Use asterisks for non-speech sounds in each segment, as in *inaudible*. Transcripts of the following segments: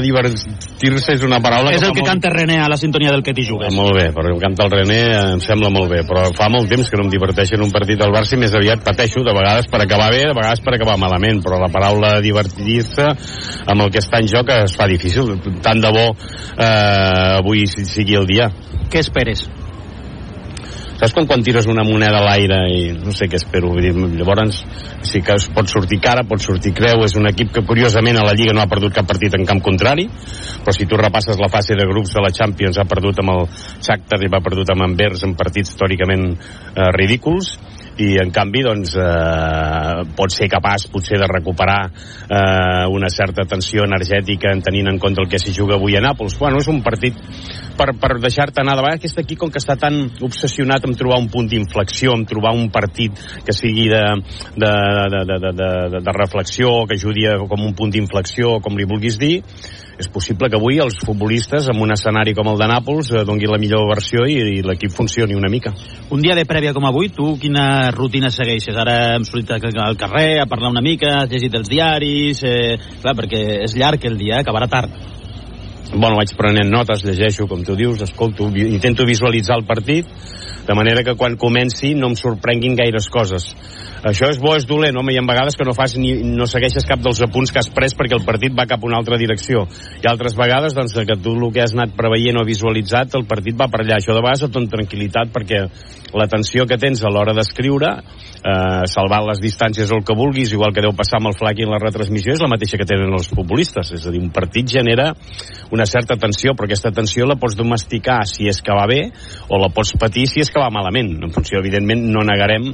divertir-se és una paraula és que el que molt... canta René a la sintonia del que t'hi jugues Molt bé, perquè el canta el René em sembla molt bé, però fa molt temps que no em diverteixo en un partit del Barça i més aviat pateixo, de vegades per acabar bé, de vegades per acabar malament, però la paraula divertir-se amb el que està en joc es fa difícil. Tant de bo eh, avui sigui el dia. què esperes? Saps com quan tires una moneda a l'aire i no sé què espero, vull dir, llavors sí que es pot sortir cara, pot sortir creu, és un equip que curiosament a la Lliga no ha perdut cap partit en camp contrari, però si tu repasses la fase de grups de la Champions ha perdut amb el Shakhtar i va perdut amb Anvers en partits històricament eh, ridículs i en canvi doncs eh, pot ser capaç potser de recuperar eh, una certa tensió energètica en tenint en compte el que s'hi juga avui a Nàpols. Bueno, és un partit per, per deixar-te anar de vegades. Aquest equip com que està tan obsessionat en trobar un punt d'inflexió en trobar un partit que sigui de, de, de, de, de, de, de reflexió que ajudi com un punt d'inflexió com li vulguis dir és possible que avui els futbolistes en un escenari com el de Nàpols eh, donguin la millor versió i, i l'equip funcioni una mica Un dia de prèvia com avui, tu quina rutina segueixes? Ara hem sortit al carrer a parlar una mica, has llegit els diaris... Eh, clar, perquè és llarg el dia, acabarà tard. bueno, vaig prenent notes, llegeixo, com tu dius, escolto, intento visualitzar el partit, de manera que quan comenci no em sorprenguin gaires coses. Això és bo, és dolent, home, i en vegades que no fas ni, no segueixes cap dels apunts que has pres perquè el partit va cap a una altra direcció. I altres vegades, doncs, que tu el que has anat preveient o visualitzat, el partit va per allà. Això de vegades et dona tranquil·litat perquè la tensió que tens a l'hora d'escriure, eh, salvar les distàncies o el que vulguis, igual que deu passar amb el flac i en la retransmissió, és la mateixa que tenen els futbolistes. És a dir, un partit genera una certa tensió, però aquesta tensió la pots domesticar si és que va bé o la pots patir si és que va malament. En funció, evidentment, no negarem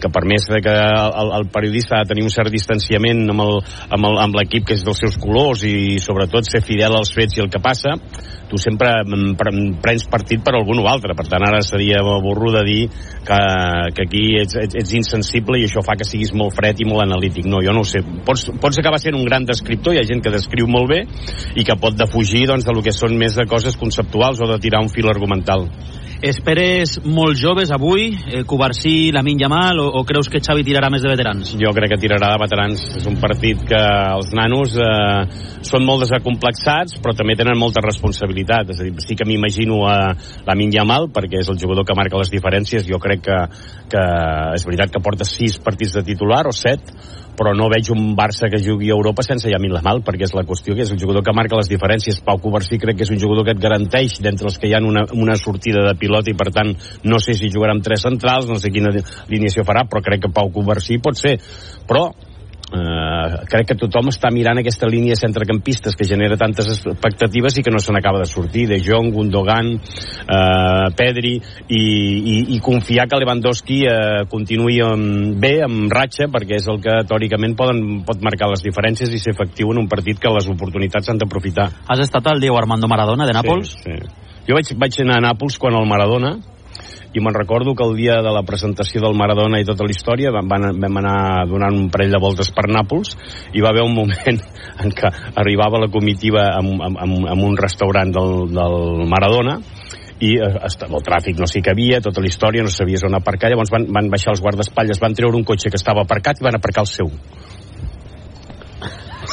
que per més que el, el periodista ha de tenir un cert distanciament amb l'equip que és dels seus colors i sobretot ser fidel als fets i el que passa, tu sempre mm, pre- prens partit per algun o altre. Per tant, ara seria burro de dir que, que aquí ets, ets, ets insensible i això fa que siguis molt fred i molt analític. No, jo no ho sé. Pots, pots acabar sent un gran descriptor, hi ha gent que descriu molt bé i que pot defugir doncs, de lo que són més de coses conceptuals o de tirar un fil argumental. Esperes joves avui, eh, Covarsí, Lamin Yamal, o, o creus que Xavi tirarà més de veterans? Jo crec que tirarà de veterans. És un partit que els nanos eh, són molt desacomplexats, però també tenen molta responsabilitat. És a dir, sí que m'imagino a la Yamal, perquè és el jugador que marca les diferències. Jo crec que, que és veritat que porta sis partits de titular, o set, però no veig un Barça que jugui a Europa sense Yamin Lamal, perquè és la qüestió que és el jugador que marca les diferències. Pau Covarsí crec que és un jugador que et garanteix d'entre els que hi ha una, una sortida de pilot i per tant no sé si jugarà amb tres centrals, no sé quina alineació farà, però crec que Pau Covarsí pot ser. Però Uh, crec que tothom està mirant aquesta línia de centrecampistes que genera tantes expectatives i que no se n'acaba de sortir de Jong, Gundogan uh, Pedri i, i, i confiar que Lewandowski uh, continuï amb, bé, amb ratxa perquè és el que teòricament poden, pot marcar les diferències i ser efectiu en un partit que les oportunitats s'han d'aprofitar Has estat al Diego Armando Maradona de Nàpols? Sí, sí. Jo vaig, vaig anar a Nàpols quan el Maradona i me'n recordo que el dia de la presentació del Maradona i tota la història vam, vam anar donant un parell de voltes per Nàpols i va haver un moment *laughs* en què arribava la comitiva amb, amb, amb, un restaurant del, del Maradona i eh, estava el tràfic no sé què havia, tota la història, no sabies on aparcar. Llavors van, van baixar els guardaespatlles van treure un cotxe que estava aparcat i van aparcar el seu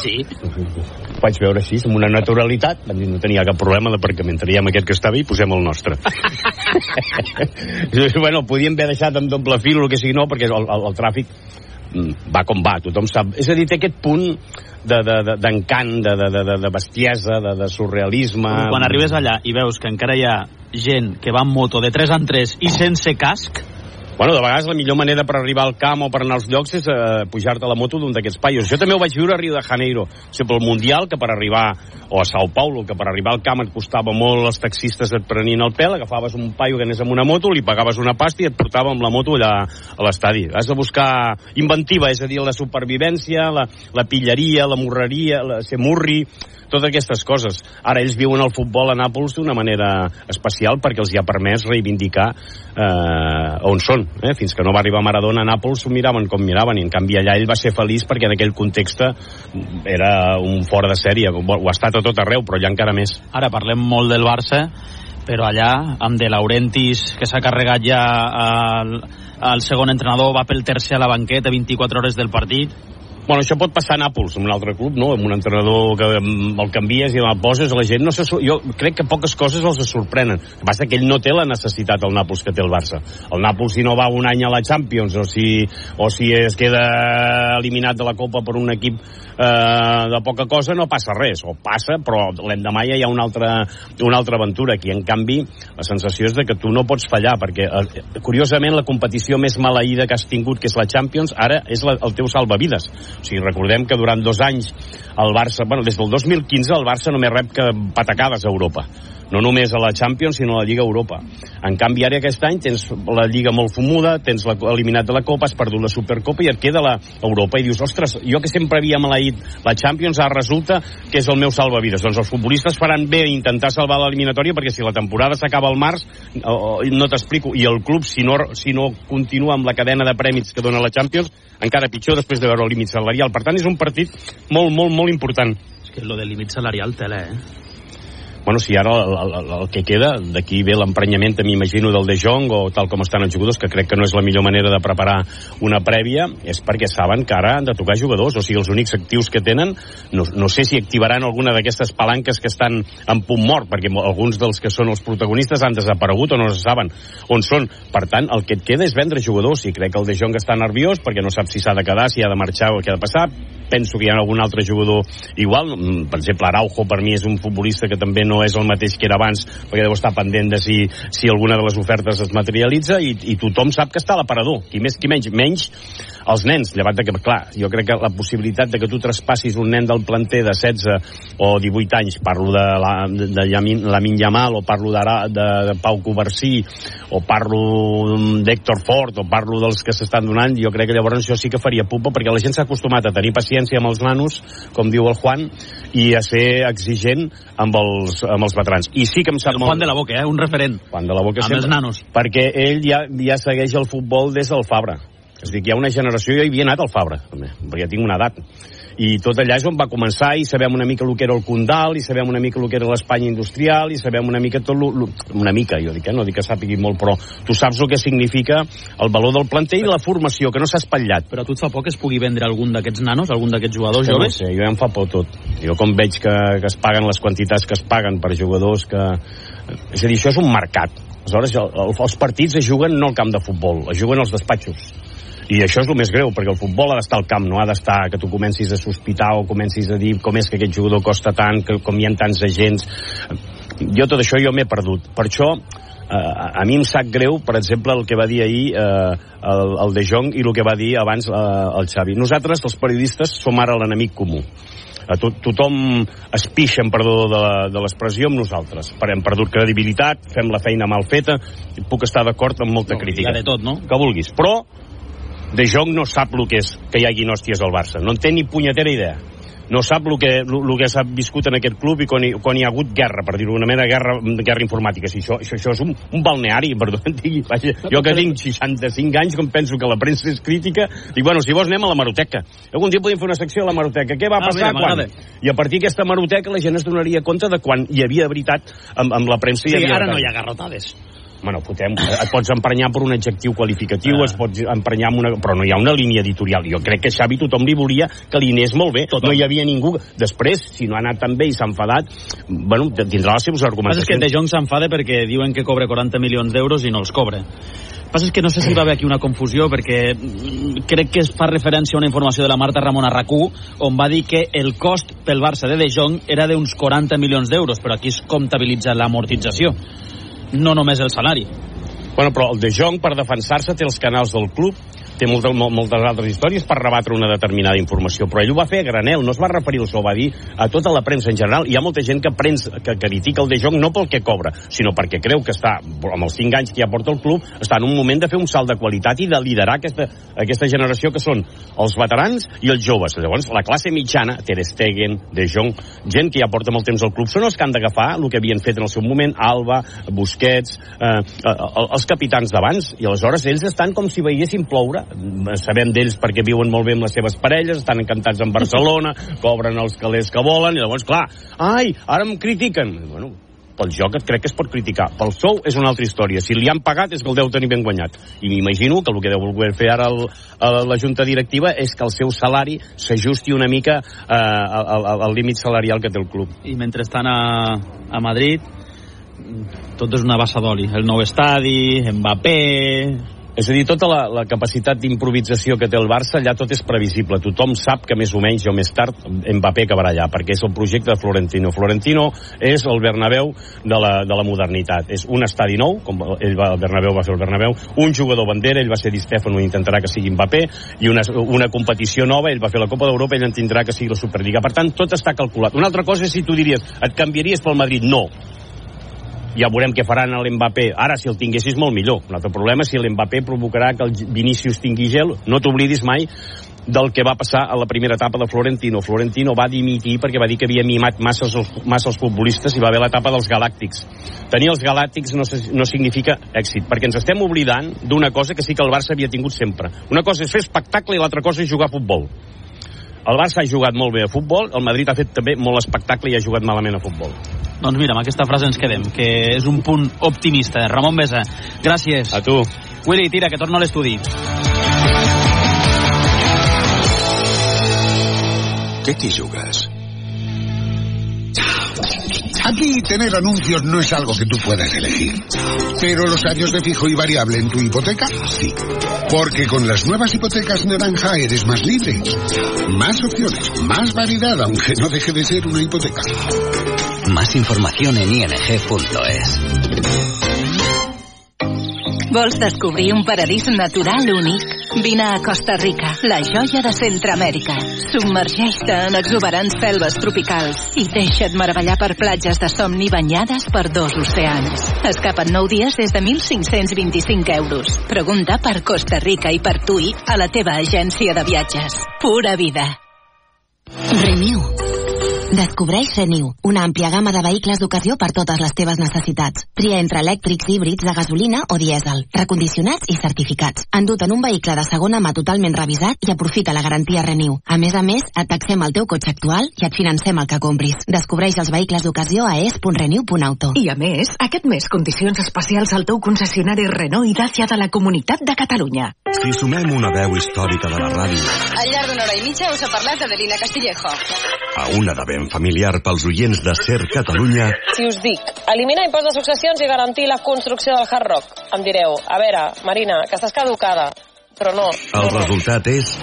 Sí. vaig veure així, amb una naturalitat. Van dir, no tenia cap problema d'aparcament. Traiem aquest que estava i posem el nostre. *laughs* Bueno, podíem haver deixat amb doble fil o el que sigui, no, perquè el, el, el tràfic mm, va com va, tothom sap. És a dir, té aquest punt d'encant, de, de, de, de, de, de bestiesa, de, de surrealisme... Quan arribes allà i veus que encara hi ha gent que va en moto de 3 en 3 i sense casc, Bueno, de vegades la millor manera per arribar al camp o per anar als llocs és eh, pujar-te a la moto d'un d'aquests paios. Jo també ho vaig viure a Rio de Janeiro. O sigui, pel Mundial, que per arribar, o a Sao Paulo, que per arribar al camp et costava molt, els taxistes et prenien el pèl, agafaves un paio que anés amb una moto, li pagaves una pasta i et portava amb la moto allà a l'estadi. Has de buscar inventiva, és a dir, la supervivència, la, la pilleria, la morreria, la, ser murri, totes aquestes coses. Ara ells viuen el futbol a Nàpols d'una manera especial perquè els hi ha permès reivindicar eh, on són. Eh? Fins que no va arribar Maradona a Nàpols ho miraven com miraven i en canvi allà ell va ser feliç perquè en aquell context era un fora de sèrie. Ho ha estat a tot arreu, però allà encara més. ara parlem molt del Barça, però allà, amb De Laurentiis, que s'ha carregat ja al, al segon entrenador, va pel tercer a la banqueta, 24 hores del partit, Bueno, això pot passar a Nàpols, en un altre club, no? Amb un entrenador que el canvies i el poses, la gent no se... Jo crec que poques coses els sorprenen. El que passa que ell no té la necessitat, el Nàpols, que té el Barça. El Nàpols, si no va un any a la Champions, o si, o si es queda eliminat de la Copa per un equip eh, de poca cosa, no passa res. O passa, però l'endemà ja hi ha una altra, una altra aventura. Aquí, en canvi, la sensació és de que tu no pots fallar, perquè, eh, curiosament, la competició més maleïda que has tingut, que és la Champions, ara és la, el teu salvavides o sigui, recordem que durant dos anys el Barça, bueno, des del 2015 el Barça només rep que patacades a Europa no només a la Champions, sinó a la Lliga Europa. En canvi, ara aquest any tens la Lliga molt fumuda, tens eliminat de la Copa, has perdut la Supercopa i et queda la Europa. I dius, ostres, jo que sempre havia maleït la Champions, ara resulta que és el meu salvavides. Doncs els futbolistes faran bé intentar salvar l'eliminatòria perquè si la temporada s'acaba al març, no t'explico, i el club, si no, si no continua amb la cadena de prèmits que dona la Champions, encara pitjor després de veure el límit salarial. Per tant, és un partit molt, molt, molt important. És que lo del límit salarial tela, eh? Bueno, si ara el, el, el que queda, d'aquí ve l'emprenyament, m'imagino, del De Jong, o tal com estan els jugadors, que crec que no és la millor manera de preparar una prèvia, és perquè saben que ara han de tocar jugadors, o sigui, els únics actius que tenen, no, no sé si activaran alguna d'aquestes palanques que estan en punt mort, perquè alguns dels que són els protagonistes han desaparegut o no se saben on són. Per tant, el que et queda és vendre jugadors, i crec que el De Jong està nerviós perquè no sap si s'ha de quedar, si ha de marxar o què ha de passar. Penso que hi ha algun altre jugador igual, mm, per exemple, Araujo per mi és un futbolista que també no no és el mateix que era abans, perquè deu estar pendent de si, si alguna de les ofertes es materialitza i, i tothom sap que està a l'aparador, qui més qui menys, menys els nens, llevat de que, clar, jo crec que la possibilitat de que tu traspassis un nen del planter de 16 o 18 anys, parlo de la, de, de Lamin Yamal, o parlo de, de, de Pau Coversí, o parlo d'Héctor Ford, o parlo dels que s'estan donant, jo crec que llavors això sí que faria pupa, perquè la gent s'ha acostumat a tenir paciència amb els nanos, com diu el Juan, i a ser exigent amb els, amb els veterans. I sí que em sap el molt... Juan de la Boca, eh? un referent. Juan de la Boca amb sempre, els nanos. Perquè ell ja, ja segueix el futbol des del Fabra. És dir, que hi ha una generació, jo hi havia anat al Fabra, també, perquè ja tinc una edat i tot allà és on va començar i sabem una mica el que era el Condal i sabem una mica el que era l'Espanya industrial i sabem una mica tot lo, lo, una mica, jo dic, eh? no dic que sàpigui molt però tu saps el que significa el valor del planter i la formació, que no s'ha espatllat però a tu et fa por que es pugui vendre algun d'aquests nanos algun d'aquests jugadors joves? No sé, jo ja em fa por tot jo com veig que, que es paguen les quantitats que es paguen per jugadors que... és a dir, això és un mercat aleshores els partits es juguen no al camp de futbol, es juguen als despatxos i això és el més greu, perquè el futbol ha d'estar al camp, no ha d'estar que tu comencis a sospitar o comencis a dir com és que aquest jugador costa tant, que, com hi ha tants agents. Jo tot això jo m'he perdut. Per això eh, a mi em sap greu, per exemple, el que va dir ahir eh, el, el De Jong i el que va dir abans eh, el Xavi. Nosaltres, els periodistes, som ara l'enemic comú. A to tothom es pixa, en perdó de l'expressió, amb nosaltres. Per hem perdut credibilitat, fem la feina mal feta, puc estar d'acord amb molta no, crítica. de tot, no? Que vulguis. Però de Jong no sap el que és que hi hagi hòsties al Barça. No en té ni punyetera idea. No sap el que, el que s'ha viscut en aquest club i quan hi, quan hi ha hagut guerra, per dir-ho d'una manera, guerra, guerra informàtica. Si això, això, això és un, un balneari, perdó, digui, vaja, jo que tinc 65 anys, com penso que la premsa és crítica, dic, bueno, si vols anem a la maroteca. Algun dia podem fer una secció a la maroteca. Què va ah, passar mira, quan? I a partir d'aquesta maroteca la gent es donaria compte de quan hi havia veritat amb, amb la premsa. Sí, hi havia ara no hi ha garrotades bueno, fotem, et pots emprenyar per un adjectiu qualificatiu, ah. es pots emprenyar amb una... però no hi ha una línia editorial. Jo crec que Xavi tothom li volia que li anés molt bé. Tothom. No hi havia ningú. Després, si no ha anat tan bé i s'ha enfadat, bueno, tindrà les seves argumentacions. és que De Jong s'enfada perquè diuen que cobra 40 milions d'euros i no els cobra passa és que no sé si va haver aquí una confusió perquè crec que es fa referència a una informació de la Marta Ramon Arracú on va dir que el cost pel Barça de De Jong era d'uns 40 milions d'euros però aquí es comptabilitza l'amortització no només el salari. Bueno, però el De Jong, per defensar-se, té els canals del club té moltes, moltes altres històries per rebatre una determinada informació, però ell ho va fer a granel, no es va referir al ho va dir a tota la premsa en general. Hi ha molta gent que, prens, que critica el De Jong no pel que cobra, sinó perquè creu que està, amb els 5 anys que ja porta el club, està en un moment de fer un salt de qualitat i de liderar aquesta, aquesta generació que són els veterans i els joves. Llavors, la classe mitjana, Ter Stegen, De Jong, gent que ja porta molt temps al club, són els que han d'agafar el que havien fet en el seu moment, Alba, Busquets, eh, eh, els capitans d'abans, i aleshores ells estan com si veiessin ploure sabem d'ells perquè viuen molt bé amb les seves parelles, estan encantats en Barcelona, *laughs* cobren els calés que volen, i llavors, clar, ai, ara em critiquen. Bueno, pel joc crec que es pot criticar. Pel sou és una altra història. Si li han pagat és que el deu tenir ben guanyat. I m'imagino que el que deu voler fer ara el, el, la junta directiva és que el seu salari s'ajusti una mica eh, al, al límit salarial que té el club. I mentrestant a, a Madrid tot és una bassa d'oli. El nou estadi, Mbappé, és a dir, tota la, la capacitat d'improvisació que té el Barça, allà tot és previsible. Tothom sap que més o menys o més tard Mbappé acabarà allà, perquè és el projecte de Florentino. Florentino és el Bernabéu de la, de la modernitat. És un estadi nou, com ell va, el Bernabéu va fer el Bernabéu, un jugador bandera, ell va ser Di Stefano intentarà que sigui Mbappé, i una, una competició nova, ell va fer la Copa d'Europa, ell en tindrà que sigui la Superliga. Per tant, tot està calculat. Una altra cosa és si tu diries, et canviaries pel Madrid? No ja veurem què faran a l'Mbappé. Ara, si el tinguessis, molt millor. Un altre problema si l'Mbappé provocarà que el Vinícius tingui gel. No t'oblidis mai del que va passar a la primera etapa de Florentino. Florentino va dimitir perquè va dir que havia mimat massa els, massa els futbolistes i va haver l'etapa dels galàctics. Tenir els galàctics no, no significa èxit, perquè ens estem oblidant d'una cosa que sí que el Barça havia tingut sempre. Una cosa és fer espectacle i l'altra cosa és jugar a futbol. El Barça ha jugat molt bé a futbol, el Madrid ha fet també molt espectacle i ha jugat malament a futbol. Doncs mira, amb aquesta frase ens quedem, que és un punt optimista. Ramon Besa, gràcies. A tu. Willy, tira, que torno a l'estudi. Què t'hi jugues? Aquí tener anuncios no es algo que tú puedas elegir. Pero los años de fijo y variable en tu hipoteca, sí. Porque con las nuevas hipotecas naranja eres más libre. Más opciones, más variedad, aunque no deje de ser una hipoteca. Más información en ing.es. Vols descobrir un paradís natural únic? Vine a Costa Rica, la joia de Centroamèrica. Submergeix-te en exuberants selves tropicals i deixa't meravellar per platges de somni banyades per dos oceans. Escapa't 9 dies des de 1.525 euros. Pregunta per Costa Rica i per TUI a la teva agència de viatges. Pura vida. Renew Descobreix Renew, una àmplia gamma de vehicles d'ocasió per totes les teves necessitats. Tria entre elèctrics, híbrids, de gasolina o dièsel, recondicionats i certificats. Endut en un vehicle de segona mà totalment revisat i aprofita la garantia Renew. A més a més, et taxem el teu cotxe actual i et financem el que compris. Descobreix els vehicles d'ocasió a es.renew.auto. I a més, aquest mes condicions especials al teu concessionari Renault i Dacia de la Comunitat de Catalunya. Si sumem una veu històrica de la ràdio... Al llarg d'una hora i mitja us ha parlat Adelina Castillejo. A una de ben familiar pels oients de Ser Catalunya... Si us dic, eliminar impost de successions i garantir la construcció del Hard Rock, em direu, a veure, Marina, que estàs caducada. Però no. El no, resultat és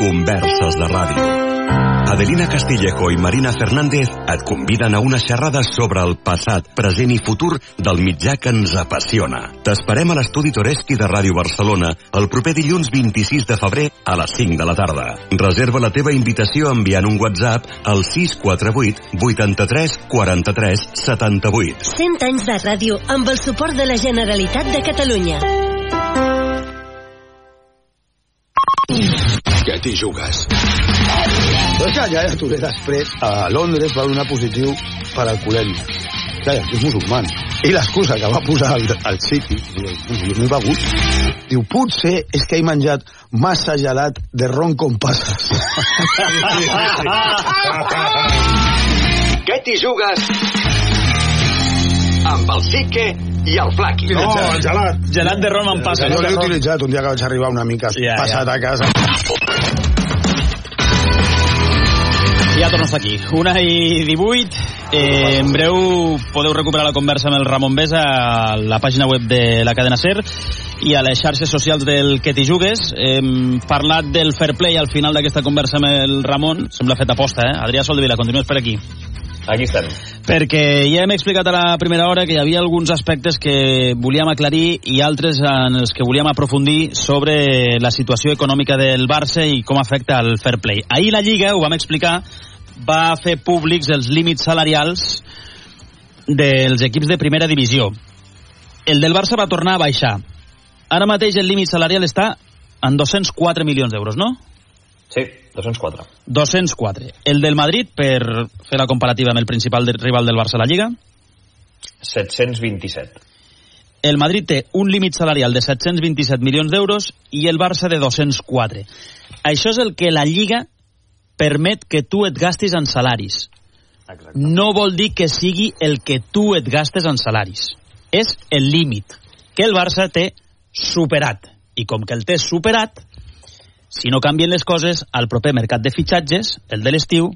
Converses de Ràdio. Adelina Castillejo i Marina Fernández et conviden a una xerrada sobre el passat, present i futur del mitjà que ens apassiona. T'esperem a l'estudi Toreski de Ràdio Barcelona el proper dilluns 26 de febrer a les 5 de la tarda. Reserva la teva invitació enviant un WhatsApp al 648 83 43 78. 100 anys de ràdio amb el suport de la Generalitat de Catalunya. Què t'hi jugues? Però és que ja, ja després, a Londres va donar positiu per alcoholèmia. Clar, és musulman. I l'excusa que va posar al, al City, jo m'he begut, diu, potser és que he menjat massa gelat de ron com passes. *laughs* Què t'hi jugues? Amb el Sique i el Flaqui. No, el gelat. Gelat de ron amb passes. Jo l'he utilitzat un dia que vaig arribar una mica Ja, passat ja. a casa. Ja estar aquí. Una i 18. Eh, en breu podeu recuperar la conversa amb el Ramon Besa a la pàgina web de la cadena SER i a les xarxes socials del Que t'hi jugues. Hem parlat del fair play al final d'aquesta conversa amb el Ramon. Sembla fet aposta, eh? Adrià Soldevila, continues per aquí. Aquí estem. Perquè ja hem explicat a la primera hora que hi havia alguns aspectes que volíem aclarir i altres en els que volíem aprofundir sobre la situació econòmica del Barça i com afecta el fair play. Ahir la Lliga, ho vam explicar, va fer públics els límits salarials dels equips de primera divisió. El del Barça va tornar a baixar. Ara mateix el límit salarial està en 204 milions d'euros, no? Sí, 204. 204. El del Madrid, per fer la comparativa amb el principal de- rival del Barça a la Lliga, 727. el Madrid té un límit salarial de 727 milions d'euros i el Barça de 204. Això és el que la Lliga permet que tu et gastis en salaris. Exacte. no vol dir que sigui el que tu et gastes en salaris. És el límit que el Barça té superat. I com que el té superat, si no canvien les coses, al proper mercat de fitxatges, el de l'estiu,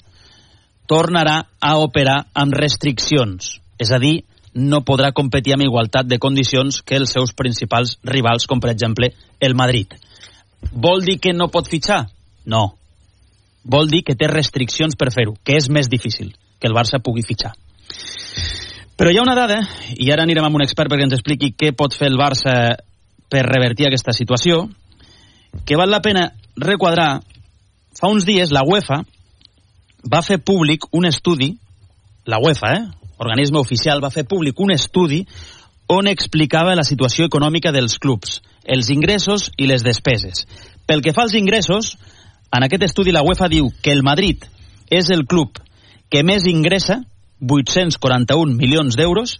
tornarà a operar amb restriccions. És a dir, no podrà competir amb igualtat de condicions que els seus principals rivals, com per exemple el Madrid. Vol dir que no pot fitxar? No. Vol dir que té restriccions per fer-ho, que és més difícil que el Barça pugui fitxar. Però hi ha una dada, i ara anirem amb un expert perquè ens expliqui què pot fer el Barça per revertir aquesta situació, que val la pena requadrar. Fa uns dies la UEFA va fer públic un estudi, la UEFA, eh? organisme oficial, va fer públic un estudi on explicava la situació econòmica dels clubs, els ingressos i les despeses. Pel que fa als ingressos, en aquest estudi la UEFA diu que el Madrid és el club que més ingressa, 841 milions d'euros,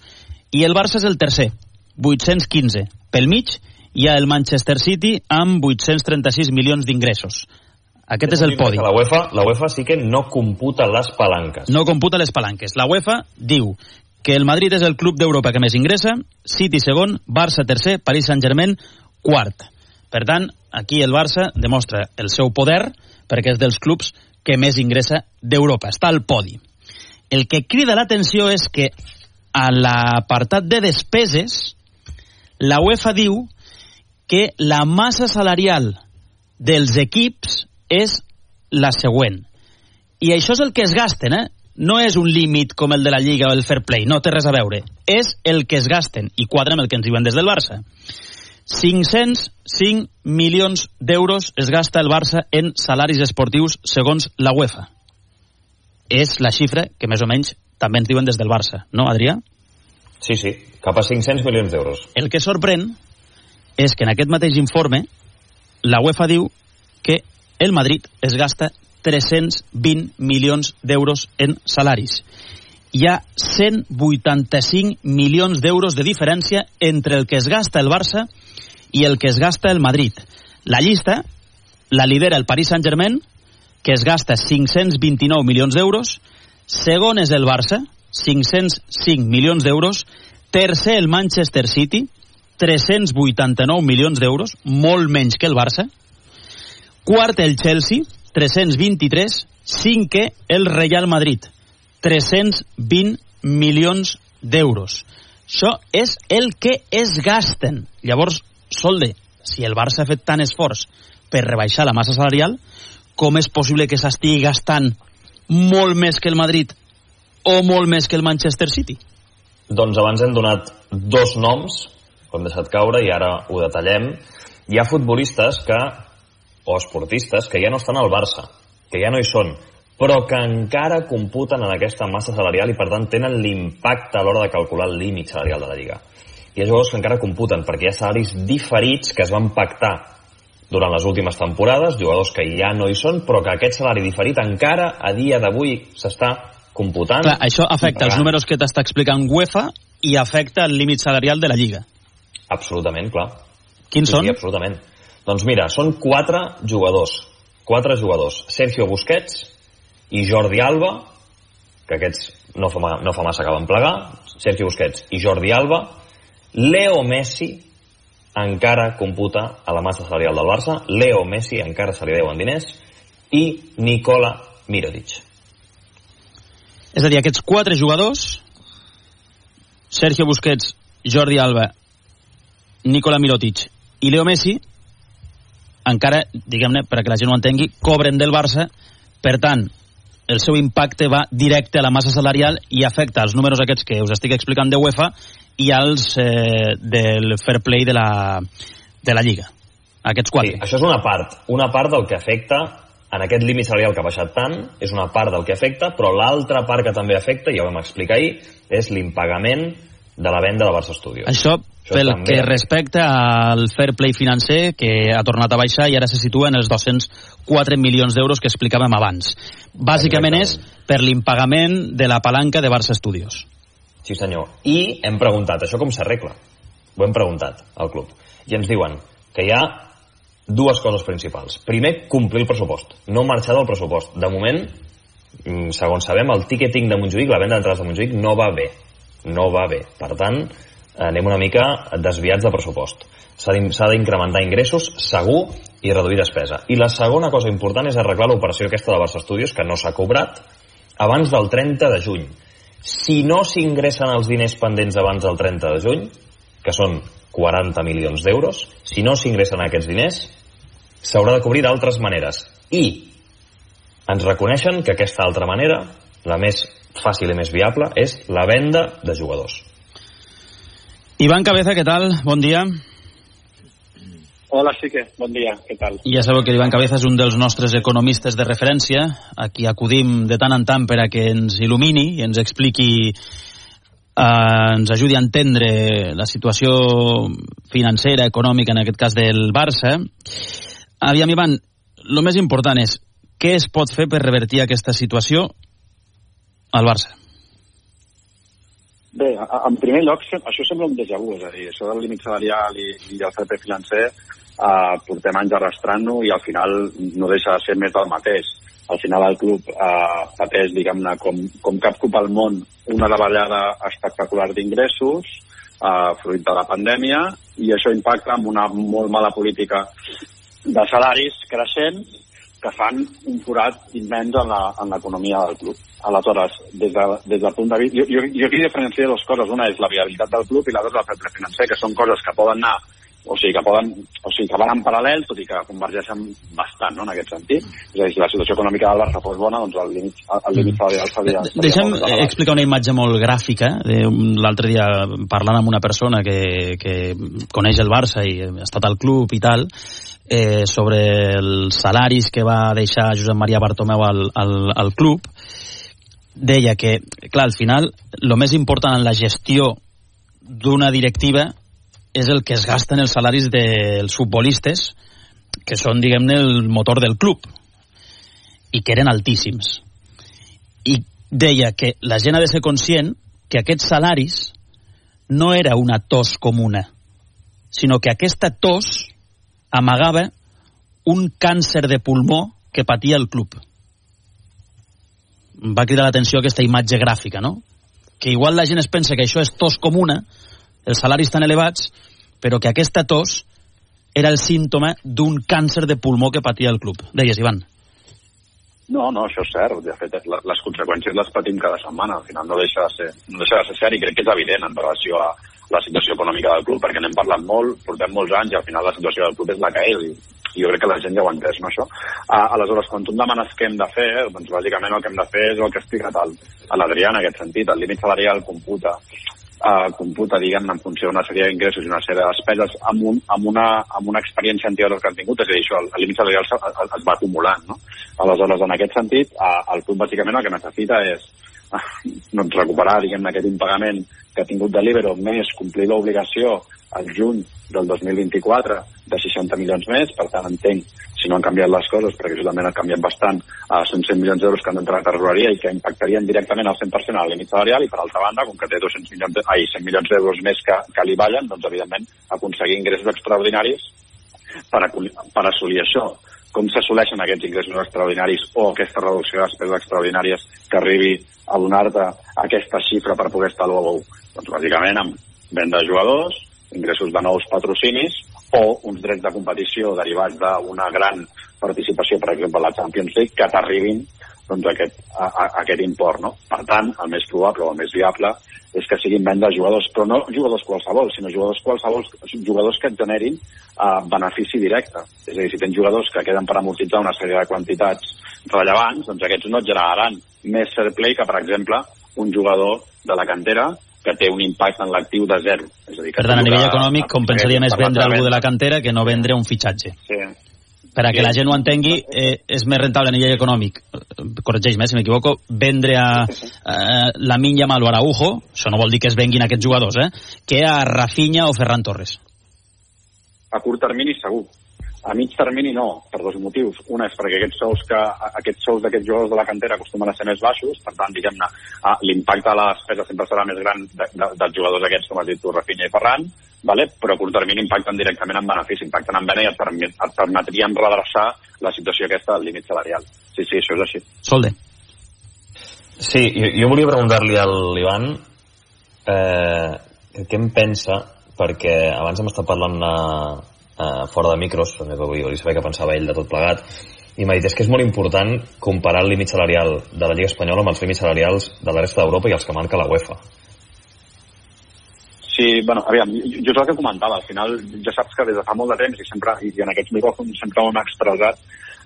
i el Barça és el tercer, 815. Pel mig hi ha el Manchester City amb 836 milions d'ingressos. Aquest és el podi. La UEFA, la UEFA sí que no computa les palanques. No computa les palanques. La UEFA diu que el Madrid és el club d'Europa que més ingressa, City segon, Barça tercer, Paris Saint-Germain quart. Per tant, aquí el Barça demostra el seu poder perquè és dels clubs que més ingressa d'Europa. Està al podi. El que crida l'atenció és que a l'apartat de despeses la UEFA diu que la massa salarial dels equips és la següent. I això és el que es gasten, eh? No és un límit com el de la Lliga o el Fair Play, no té res a veure. És el que es gasten, i quadra amb el que ens diuen des del Barça. 505 milions d'euros es gasta el Barça en salaris esportius segons la UEFA. És la xifra que més o menys també ens diuen des del Barça, no, Adrià? Sí, sí, cap a 500 milions d'euros. El que sorprèn és que en aquest mateix informe la UEFA diu que el Madrid es gasta 320 milions d'euros en salaris. Hi ha 185 milions d'euros de diferència entre el que es gasta el Barça i el que es gasta el Madrid. La llista la lidera el Paris Saint-Germain, que es gasta 529 milions d'euros, segon és el Barça, 505 milions d'euros, tercer el Manchester City, 389 milions d'euros, molt menys que el Barça, Quart el Chelsea, 323. Cinquè el Real Madrid, 320 milions d'euros. Això és el que es gasten. Llavors, Solde, si el Barça ha fet tant esforç per rebaixar la massa salarial, com és possible que s'estigui gastant molt més que el Madrid o molt més que el Manchester City? Doncs abans hem donat dos noms, ho hem deixat caure i ara ho detallem. Hi ha futbolistes que o esportistes que ja no estan al Barça, que ja no hi són, però que encara computen en aquesta massa salarial i per tant tenen l'impacte a l'hora de calcular el límit salarial de la Lliga. Hi ha jugadors que encara computen perquè hi ha salaris diferits que es van pactar durant les últimes temporades, jugadors que ja no hi són, però que aquest salari diferit encara a dia d'avui s'està computant. Clar, això afecta els números que t'està explicant UEFA i afecta el límit salarial de la Lliga. Absolutament, clar. Quins sí, són? Sí, absolutament. Doncs mira, són quatre jugadors. Quatre jugadors. Sergio Busquets i Jordi Alba, que aquests no fa, no fa massa que van plegar, Sergio Busquets i Jordi Alba, Leo Messi encara computa a la massa salarial del Barça, Leo Messi encara se li deuen diners, i Nicola Mirotic. És a dir, aquests quatre jugadors, Sergio Busquets, Jordi Alba, Nicola Mirotic i Leo Messi, encara, diguem-ne, perquè la gent ho entengui, cobren del Barça, per tant, el seu impacte va directe a la massa salarial i afecta els números aquests que us estic explicant de UEFA i als eh, del fair play de la, de la Lliga. Aquests quatre. Sí, això és una part. Una part del que afecta en aquest límit salarial que ha baixat tant, és una part del que afecta, però l'altra part que també afecta, ja ho vam explicar ahir, és l'impagament de la venda de Barça Studios. Això, Això pel també... que respecta al fair play financer, que ha tornat a baixar i ara se situa en els 204 milions d'euros que explicàvem abans. Bàsicament és per l'impagament de la palanca de Barça Studios. Sí, senyor. I hem preguntat, això com s'arregla? Ho hem preguntat al club. I ens diuen que hi ha dues coses principals. Primer, complir el pressupost. No marxar del pressupost. De moment, mm, segons sabem, el ticketing de Montjuïc, la venda d'entrades de Montjuïc, no va bé. No va bé. Per tant, anem una mica desviats de pressupost. S'ha d'incrementar ingressos, segur, i reduir despesa. I la segona cosa important és arreglar l'operació aquesta de Barça Studios, que no s'ha cobrat, abans del 30 de juny. Si no s'ingressen els diners pendents abans del 30 de juny, que són 40 milions d'euros, si no s'ingressen aquests diners, s'haurà de cobrir d'altres maneres. I ens reconeixen que aquesta altra manera, la més fàcil i més viable, és la venda de jugadors. Ivan Cabeza, què tal? Bon dia. Hola, sí que, bon dia, què tal? Ja sabeu que Ivan Cabeza és un dels nostres economistes de referència, a qui acudim de tant en tant per a que ens il·lumini i ens expliqui, eh, ens ajudi a entendre la situació financera, econòmica, en aquest cas del Barça. Aviam, Ivan, el més important és què es pot fer per revertir aquesta situació al Barça? Bé, en primer lloc, això sembla un déjà vu, és a dir, això del límit salarial i, i el CP financer eh, portem anys arrastrant-ho i al final no deixa de ser més del mateix. Al final el club eh, pateix, diguem-ne, com, com cap club al món, una davallada espectacular d'ingressos, eh, fruit de la pandèmia, i això impacta amb una molt mala política de salaris creixents que fan un forat immens en l'economia del club. Aleshores, des, de, des del punt de vista... Jo, jo, jo aquí diferencio dues coses. Una és la viabilitat del club i l'altra és el fet financer, que són coses que poden anar o sigui, que poden, o sigui, que van en paral·lel, tot i que convergeixen bastant, no?, en aquest sentit. És a dir, si la situació econòmica del Barça fos bona, doncs el límit, el límit salarial seria... De Deixa'm explicar una imatge molt gràfica. L'altre dia, parlant amb una persona que, que coneix el Barça i ha estat al club i tal, eh, sobre els salaris que va deixar Josep Maria Bartomeu al, al, al club, deia que, clar, al final, el més important en la gestió d'una directiva és el que es gasten els salaris dels futbolistes, que són, diguem-ne, el motor del club, i que eren altíssims. I deia que la gent ha de ser conscient que aquests salaris no era una tos comuna, sinó que aquesta tos amagava un càncer de pulmó que patia el club. Va cridar l'atenció aquesta imatge gràfica, no? Que igual la gent es pensa que això és tos comuna, els salaris tan elevats, però que aquesta tos era el símptoma d'un càncer de pulmó que patia el club. Deies, Ivan. No, no, això és cert. De fet, les conseqüències les patim cada setmana. Al final no deixa de ser, no deixa de ser cert i crec que és evident en relació a la situació econòmica del club, perquè n'hem parlat molt, portem molts anys i al final la situació del club és la que és i, jo crec que la gent ja ho ha entès, no, això? Uh, aleshores, quan tu em demanes què hem de fer, doncs bàsicament el que hem de fer és el que ha explicat l'Adrià en aquest sentit. El límit salarial computa eh, computa, diguem en funció d'una sèrie d'ingressos i una sèrie de despeses amb, un, amb, una, amb una experiència anterior que han tingut, és a dir, això, el, límit salarial es, es, va acumulant, no? Aleshores, en aquest sentit, eh, el club bàsicament el que necessita és *laughs* doncs, recuperar, diguem aquest impagament que ha tingut de l'Ibero, més complir l'obligació al juny del 2024 de 60 milions més, per tant entenc si no han canviat les coses, perquè això també ha canviat bastant, uh, són 100 milions d'euros que han d'entrar a tresoreria i que impactarien directament al 100% al límit salarial i per altra banda, com que té 200 milions ai, 100 milions d'euros més que, que li ballen, doncs evidentment aconseguir ingressos extraordinaris per, a, per assolir això. Com s'assoleixen aquests ingressos extraordinaris o aquesta reducció de despeses extraordinàries que arribi a donar-te aquesta xifra per poder estar a l'ou? Doncs bàsicament amb venda de jugadors, ingressos de nous patrocinis o uns drets de competició derivats d'una gran participació, per exemple, a la Champions League, que t'arribin doncs, aquest, a, a, aquest import. No? Per tant, el més probable o el més viable és que siguin venda de jugadors, però no jugadors qualsevol, sinó jugadors qualsevol, jugadors que et generin uh, benefici directe. És a dir, si tens jugadors que queden per amortitzar una sèrie de quantitats rellevants, doncs aquests no et generaran més fair play que, per exemple, un jugador de la cantera que té un impacte en l'actiu de zero. És a dir, que per tant, a nivell econòmic compensaria més vendre algú de la cantera que no vendre un fitxatge. Sí. Per a que la gent ho entengui, eh, és més rentable a nivell econòmic, corregeix-me si m'equivoco, vendre a, a la Minya Malo Araujo, això no vol dir que es venguin aquests jugadors, eh, que a Rafinha o Ferran Torres. A curt termini segur, a mig termini no, per dos motius. Una és perquè aquests sous que aquests sous d'aquests jugadors de la cantera acostumen a ser més baixos, per tant, diguem-ne, l'impacte a la despesa sempre serà més gran de, de, dels jugadors aquests, com has dit tu, Rafinha i Ferran, vale? però a curt termini impacten directament en benefici, impacten en vena i et, permet, et permetrien redreçar la situació aquesta del límit salarial. Sí, sí, això és així. Solde. Sí, jo, jo volia preguntar-li a l'Ivan eh, què en pensa, perquè abans hem estat parlant eh, eh, fora de micros, també volia saber què pensava ell de tot plegat, i m'ha dit, és que és molt important comparar el límit salarial de la Lliga Espanyola amb els límits salarials de la resta d'Europa i els que marca la UEFA. Sí, bueno, aviam, jo és el que comentava, al final ja saps que des de fa molt de temps i sempre, i en aquests micròfons sempre ho hem expressat,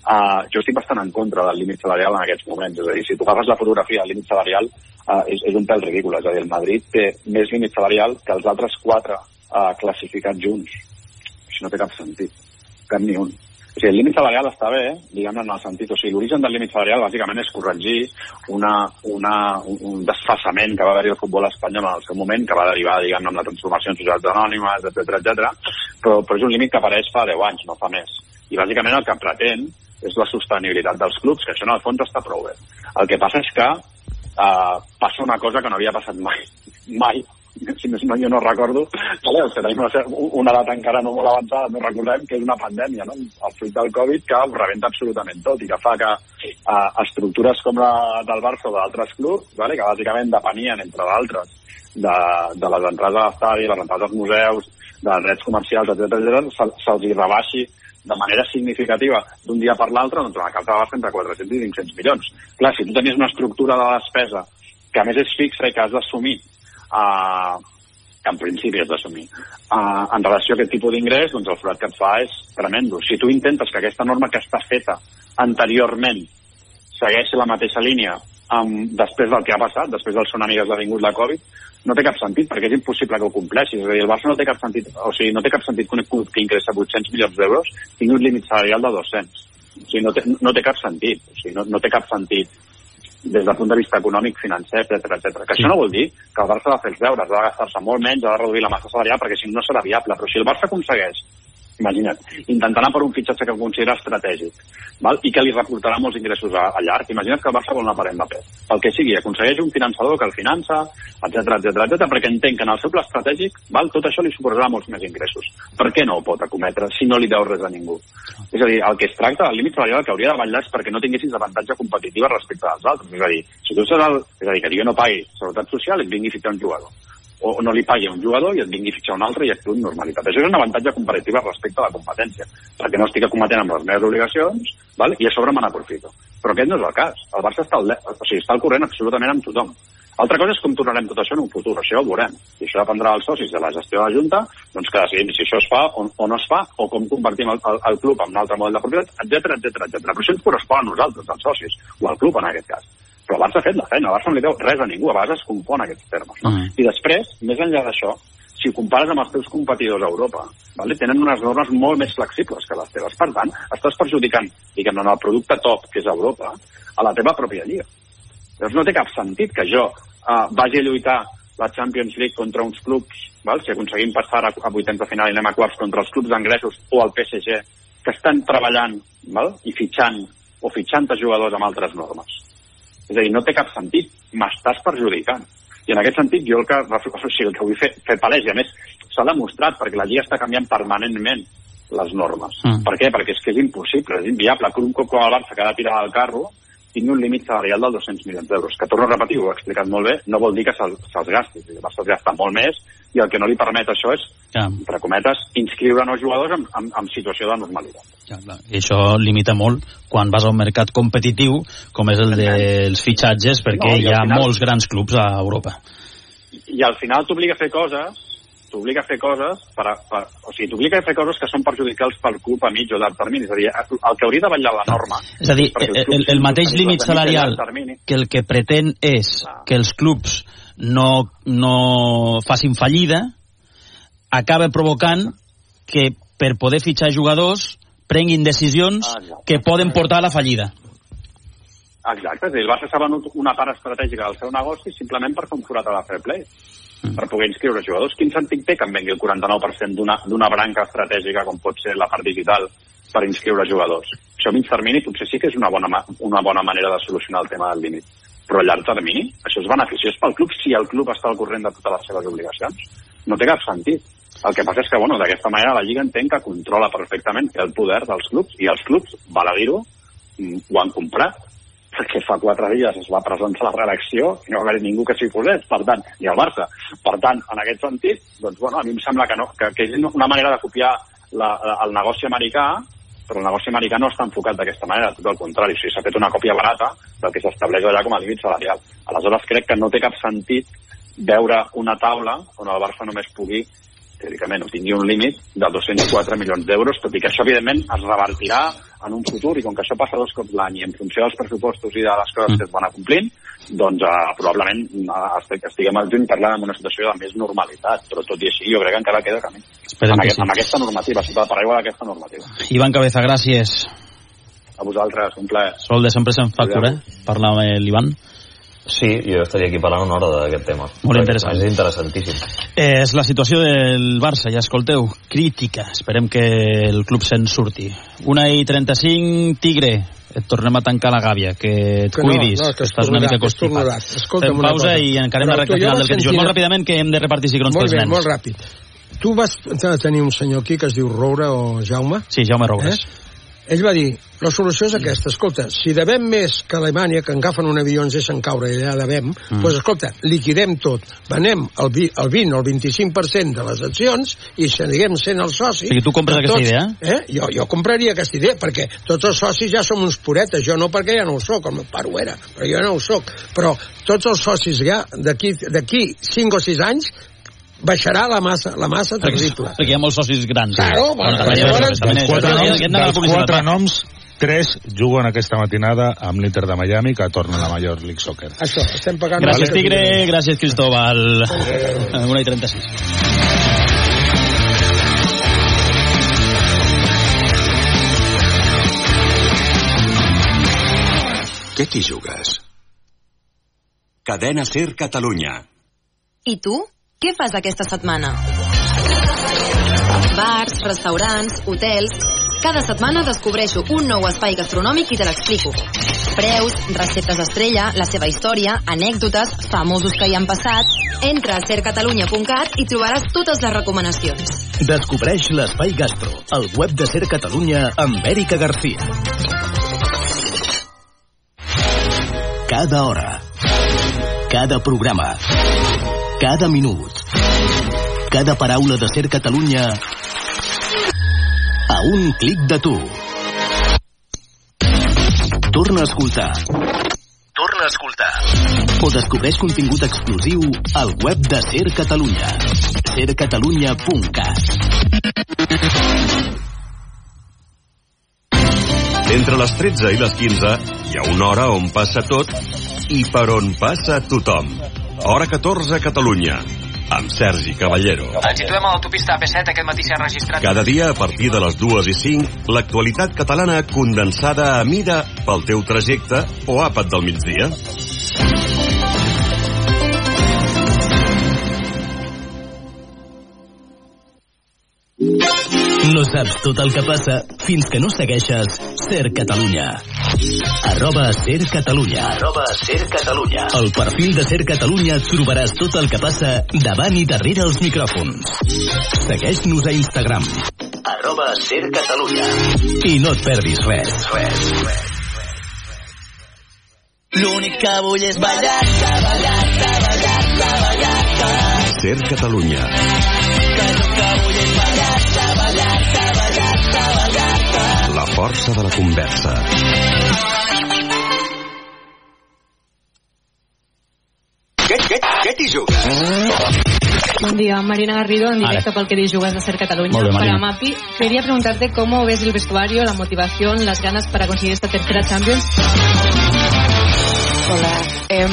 uh, jo estic bastant en contra del límit salarial en aquests moments, és a dir, si tu agafes la fotografia del límit salarial uh, és, és un pèl ridícul, és a dir, el Madrid té més límit salarial que els altres quatre uh, classificats junts. Això no té cap sentit, cap ni un. O sigui, el límit salarial està bé, diguem en el sentit, o sigui, l'origen del límit salarial bàsicament és corregir una, una, un, desfassament que va haver-hi al futbol espanyol en el seu moment, que va derivar, diguem amb la transformació en societats anònimes, etc etc. però, però és un límit que apareix fa 10 anys, no fa més. I bàsicament el que pretén és la sostenibilitat dels clubs, que això en el fons està prou bé. El que passa és que uh, passa una cosa que no havia passat mai, *laughs* mai, *laughs* si més no jo no recordo, vale, tenim una, edat encara no molt avançada, no recordem que és una pandèmia, no? el fruit del Covid que ho rebenta absolutament tot i que fa que uh, estructures com la del Barça o d'altres clubs, vale, que bàsicament depenien, entre d'altres, de, de les entrades a l'estadi, les entrades als museus, dels drets comercials, etc se'ls se rebaixi de manera significativa d'un dia per l'altre, doncs la carta va entre 400 i 500 milions. Clar, si tu tenies una estructura de despesa que a més és fixa i que has d'assumir uh, que en principi has d'assumir. Uh, en relació a aquest tipus d'ingrés, doncs el forat que et fa és tremendo. Si tu intentes que aquesta norma que està feta anteriorment segueixi la mateixa línia amb, després del que ha passat, després del tsunami que ha esdevingut la Covid, no té cap sentit, perquè és impossible que ho compleixis. És a dir, el Barça no té cap sentit, o sigui, no té cap sentit que un que ingressa 800 milions d'euros tingui un límit salarial de 200. O sigui, no té, no té cap sentit. O sigui, no, no té cap sentit des del punt de vista econòmic, financer, etc etc. Que això no vol dir que el Barça ha de fer els deures, ha de gastar-se molt menys, ha de reduir la massa salarial, perquè si no serà viable. Però si el Barça aconsegueix imagina't, intentant anar per un fitxatge que considera estratègic val? i que li reportarà molts ingressos a, a llarg. Imagina't que el Barça vol anar per Mbappé. Pel que sigui, aconsegueix un finançador que el finança, etc etc etc perquè entenc que en el seu pla estratègic val, tot això li suposarà molts més ingressos. Per què no ho pot acometre si no li deu res a ningú? És a dir, el que es tracta, el límit salarial que hauria de ballar és perquè no tinguessis avantatge competitiva respecte als altres. És a dir, si tu serà el, és a dir, que jo no pagui seguretat social i et vingui ficar un jugador o no li pagui a un jugador i et vingui a fitxar un altre i actuï amb normalitat. Això és un avantatge comparatiu respecte a la competència, perquè no estic acometent amb les meves obligacions val? i a sobre me n'aprofito. Però aquest no és el cas. El Barça està al, o sigui, està al corrent absolutament amb tothom. Altra cosa és com tornarem tot això en un futur, això ho veurem. I això dependrà dels socis de la gestió de la Junta, doncs que decidim si això es fa o, o no es fa, o com convertim el, el, el club en un altre model de propietat, etc etc etc. Però això ens correspon a nosaltres, als socis, o al club en aquest cas però el Barça ha fet la feina, el Barça no li deu res a ningú, a vegades es compon aquests termes. No? -huh. I després, més enllà d'això, si ho compares amb els teus competidors a Europa, vale? tenen unes normes molt més flexibles que les teves. Per tant, estàs perjudicant, diguem en el producte top, que és Europa, a la teva pròpia lliga. Llavors no té cap sentit que jo uh, vagi a lluitar la Champions League contra uns clubs, val? si aconseguim passar a, a vuitens de final i anem a quarts contra els clubs anglesos o el PSG, que estan treballant val? i fitxant o fitxant jugadors amb altres normes és a dir, no té cap sentit, m'estàs perjudicant. I en aquest sentit jo el que, o sigui, el que vull fer, fer palès, i a més s'ha demostrat, perquè la Lliga està canviant permanentment les normes. Mm. Per què? Perquè és que és impossible, és inviable que un cop com el Barça que ha de tirar del carro tingui un límit salarial del 200 milions d'euros. Que torno a repetir, ho he explicat molt bé, no vol dir que se'ls se gasti. El Barça es gasta molt més i el que no li permet això és, ja. entre cometes, inscriure nous jugadors en, en, en situació de normalitat. Ja, clar. I això limita molt quan vas a un mercat competitiu com és el dels fitxatges perquè no, hi ha final, molts grans clubs a Europa. I, i al final t'obliga a fer coses t'obliga a fer coses per, a, per, o sigui, t'obliga a fer coses que són perjudicals pel club a mig o llarg termini. És a dir, el que hauria de vetllar la norma... És a dir, el, el, el mateix límit salarial que el que pretén és ah. que els clubs no, no facin fallida acaba provocant que per poder fitxar jugadors prenguin decisions ah, que poden portar a la fallida. Exacte, és a dir, el Barça s'ha venut una part estratègica del seu negoci simplement per fer un forat a la fair play mm. per poder inscriure jugadors. Quin sentit té que en vengui el 49% d'una branca estratègica com pot ser la part digital per inscriure jugadors? Això a mig termini potser sí que és una bona, una bona manera de solucionar el tema del límit. Però a llarg termini això és beneficiós pel club si el club està al corrent de totes les seves obligacions. No té cap sentit. El que passa és que, bueno, d'aquesta manera la Lliga entén que controla perfectament el poder dels clubs i els clubs, val a dir-ho, mm, ho han comprat perquè fa quatre dies es va presentar la redacció i no va haver ningú que s'hi posés, per tant, ni el Barça. Per tant, en aquest sentit, doncs, bueno, a mi em sembla que, no, que, que és una manera de copiar la, la, el negoci americà, però el negoci americà no està enfocat d'aquesta manera, tot el contrari, o sigui, s'ha fet una còpia barata del que s'estableix allà com a límit salarial. Aleshores, crec que no té cap sentit veure una taula on el Barça només pugui teòricament tingui un límit de 204 milions d'euros, tot i que això evidentment es revertirà en un futur i com que això passa dos cops l'any i en funció dels pressupostos i de les coses que es van acomplint, doncs uh, probablement uh, estiguem al juny parlant en una situació de més normalitat, però tot i així jo crec que encara queda camí. Esperem amb, que aquest, sí. amb aquesta normativa, sota el paraigua d'aquesta normativa. Ivan Cabeza, gràcies. A vosaltres, un plaer. Sol de sempre se'n fa cura, eh? Parla amb l'Ivan. Sí, jo estaria aquí parlant una hora d'aquest tema. Molt interessant. És interessantíssim. Eh, és la situació del Barça, ja escolteu, crítica. Esperem que el club se'n surti. Una i 35, Tigre. Et tornem a tancar la gàbia, que et Que no, cuidis, no, que que estàs una mica constipat. Fem pausa i encarem la recta final del que sentir-. Molt ràpidament, que hem de repartir cigrons Molt pels bé, nens. molt ràpid. Tu vas tenir un senyor aquí que es diu Roure o Jaume? Sí, Jaume Roures. Eh? Ell va dir, la solució és aquesta, escolta, si devem més que Alemanya, que agafen un avió i ens deixen caure i allà devem, doncs pues, escolta, liquidem tot, venem el, vi, el 20 o el 25% de les accions i seguim sent els socis. O sigui, tu compres de aquesta tots, idea? Eh? Jo, jo compraria aquesta idea, perquè tots els socis ja som uns puretes, jo no perquè ja no ho soc, el meu pare ho era, però jo no ho soc. Però tots els socis ja, d'aquí 5 o 6 anys, baixarà la massa, la massa terrible. Perquè hi ha molts socis grans. Claro, bueno, llavors- també és- Quatre noms, dels quatre noms, tres juguen aquesta matinada amb l'Inter de Miami, que torna a la Major League Soccer. Això, estem pagant... Gràcies, Tigre. Gràcies, Cristóbal. Una i 36. Què t'hi jugues? Cadena Ser Catalunya. I tu? Què fas aquesta setmana? Bars, restaurants, hotels... Cada setmana descobreixo un nou espai gastronòmic i te l'explico. Preus, receptes estrella, la seva història, anècdotes, famosos que hi han passat... Entra a sercatalunya.cat i trobaràs totes les recomanacions. Descobreix l'Espai Gastro, el web de Ser Catalunya amb Èrica García. Cada hora, cada programa, cada minut, cada paraula de Ser Catalunya a un clic de tu. Torna a escoltar. Torna a escoltar. O descobreix contingut exclusiu al web de Ser Catalunya. sercatalunya.cat Entre les 13 i les 15 hi ha una hora on passa tot i per on passa tothom. Hora 14 a Catalunya, amb Sergi Caballero. Ens situem a l'autopista AP7, aquest matí s'ha registrat... Cada dia a partir de les 2 i 5, l'actualitat catalana condensada a mida pel teu trajecte o àpat del migdia. No saps tot el que passa fins que no segueixes Ser Catalunya. Arroba Ser Catalunya. Arroba Ser Catalunya. Al perfil de Ser Catalunya trobaràs tot el que passa davant i darrere els micròfons. Segueix-nos a Instagram. Arroba Ser Catalunya. I no et perdis res. Res, res. L'únic que vull és ballar, ballar, ballar, ballar, ballar. Ser Catalunya. Que el que vull és ballar, força de la conversa. Què, què, què t'hi jugues? Buen día, Marina Garrido, en directo para el que jugas de Ser Cataluña. Bien, Marina. para Mapi, quería preguntarte cómo ves el vestuario, la motivación, las ganas para conseguir esta tercera Champions. Hola. Em,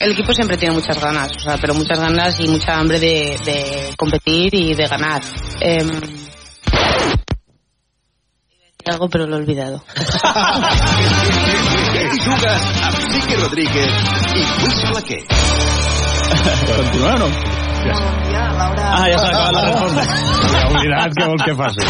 el equipo siempre tiene muchas ganas, o sea, pero muchas ganas y mucha hambre de, de competir y de ganar. Decir algo, pero lo he olvidado. *laughs* Què t'hi jugues amb Quique Rodríguez i Lluís Flaquer? Continua o no? Ah, ja s'ha acabat la resposta. Ja *laughs* he oblidat què vol que faci.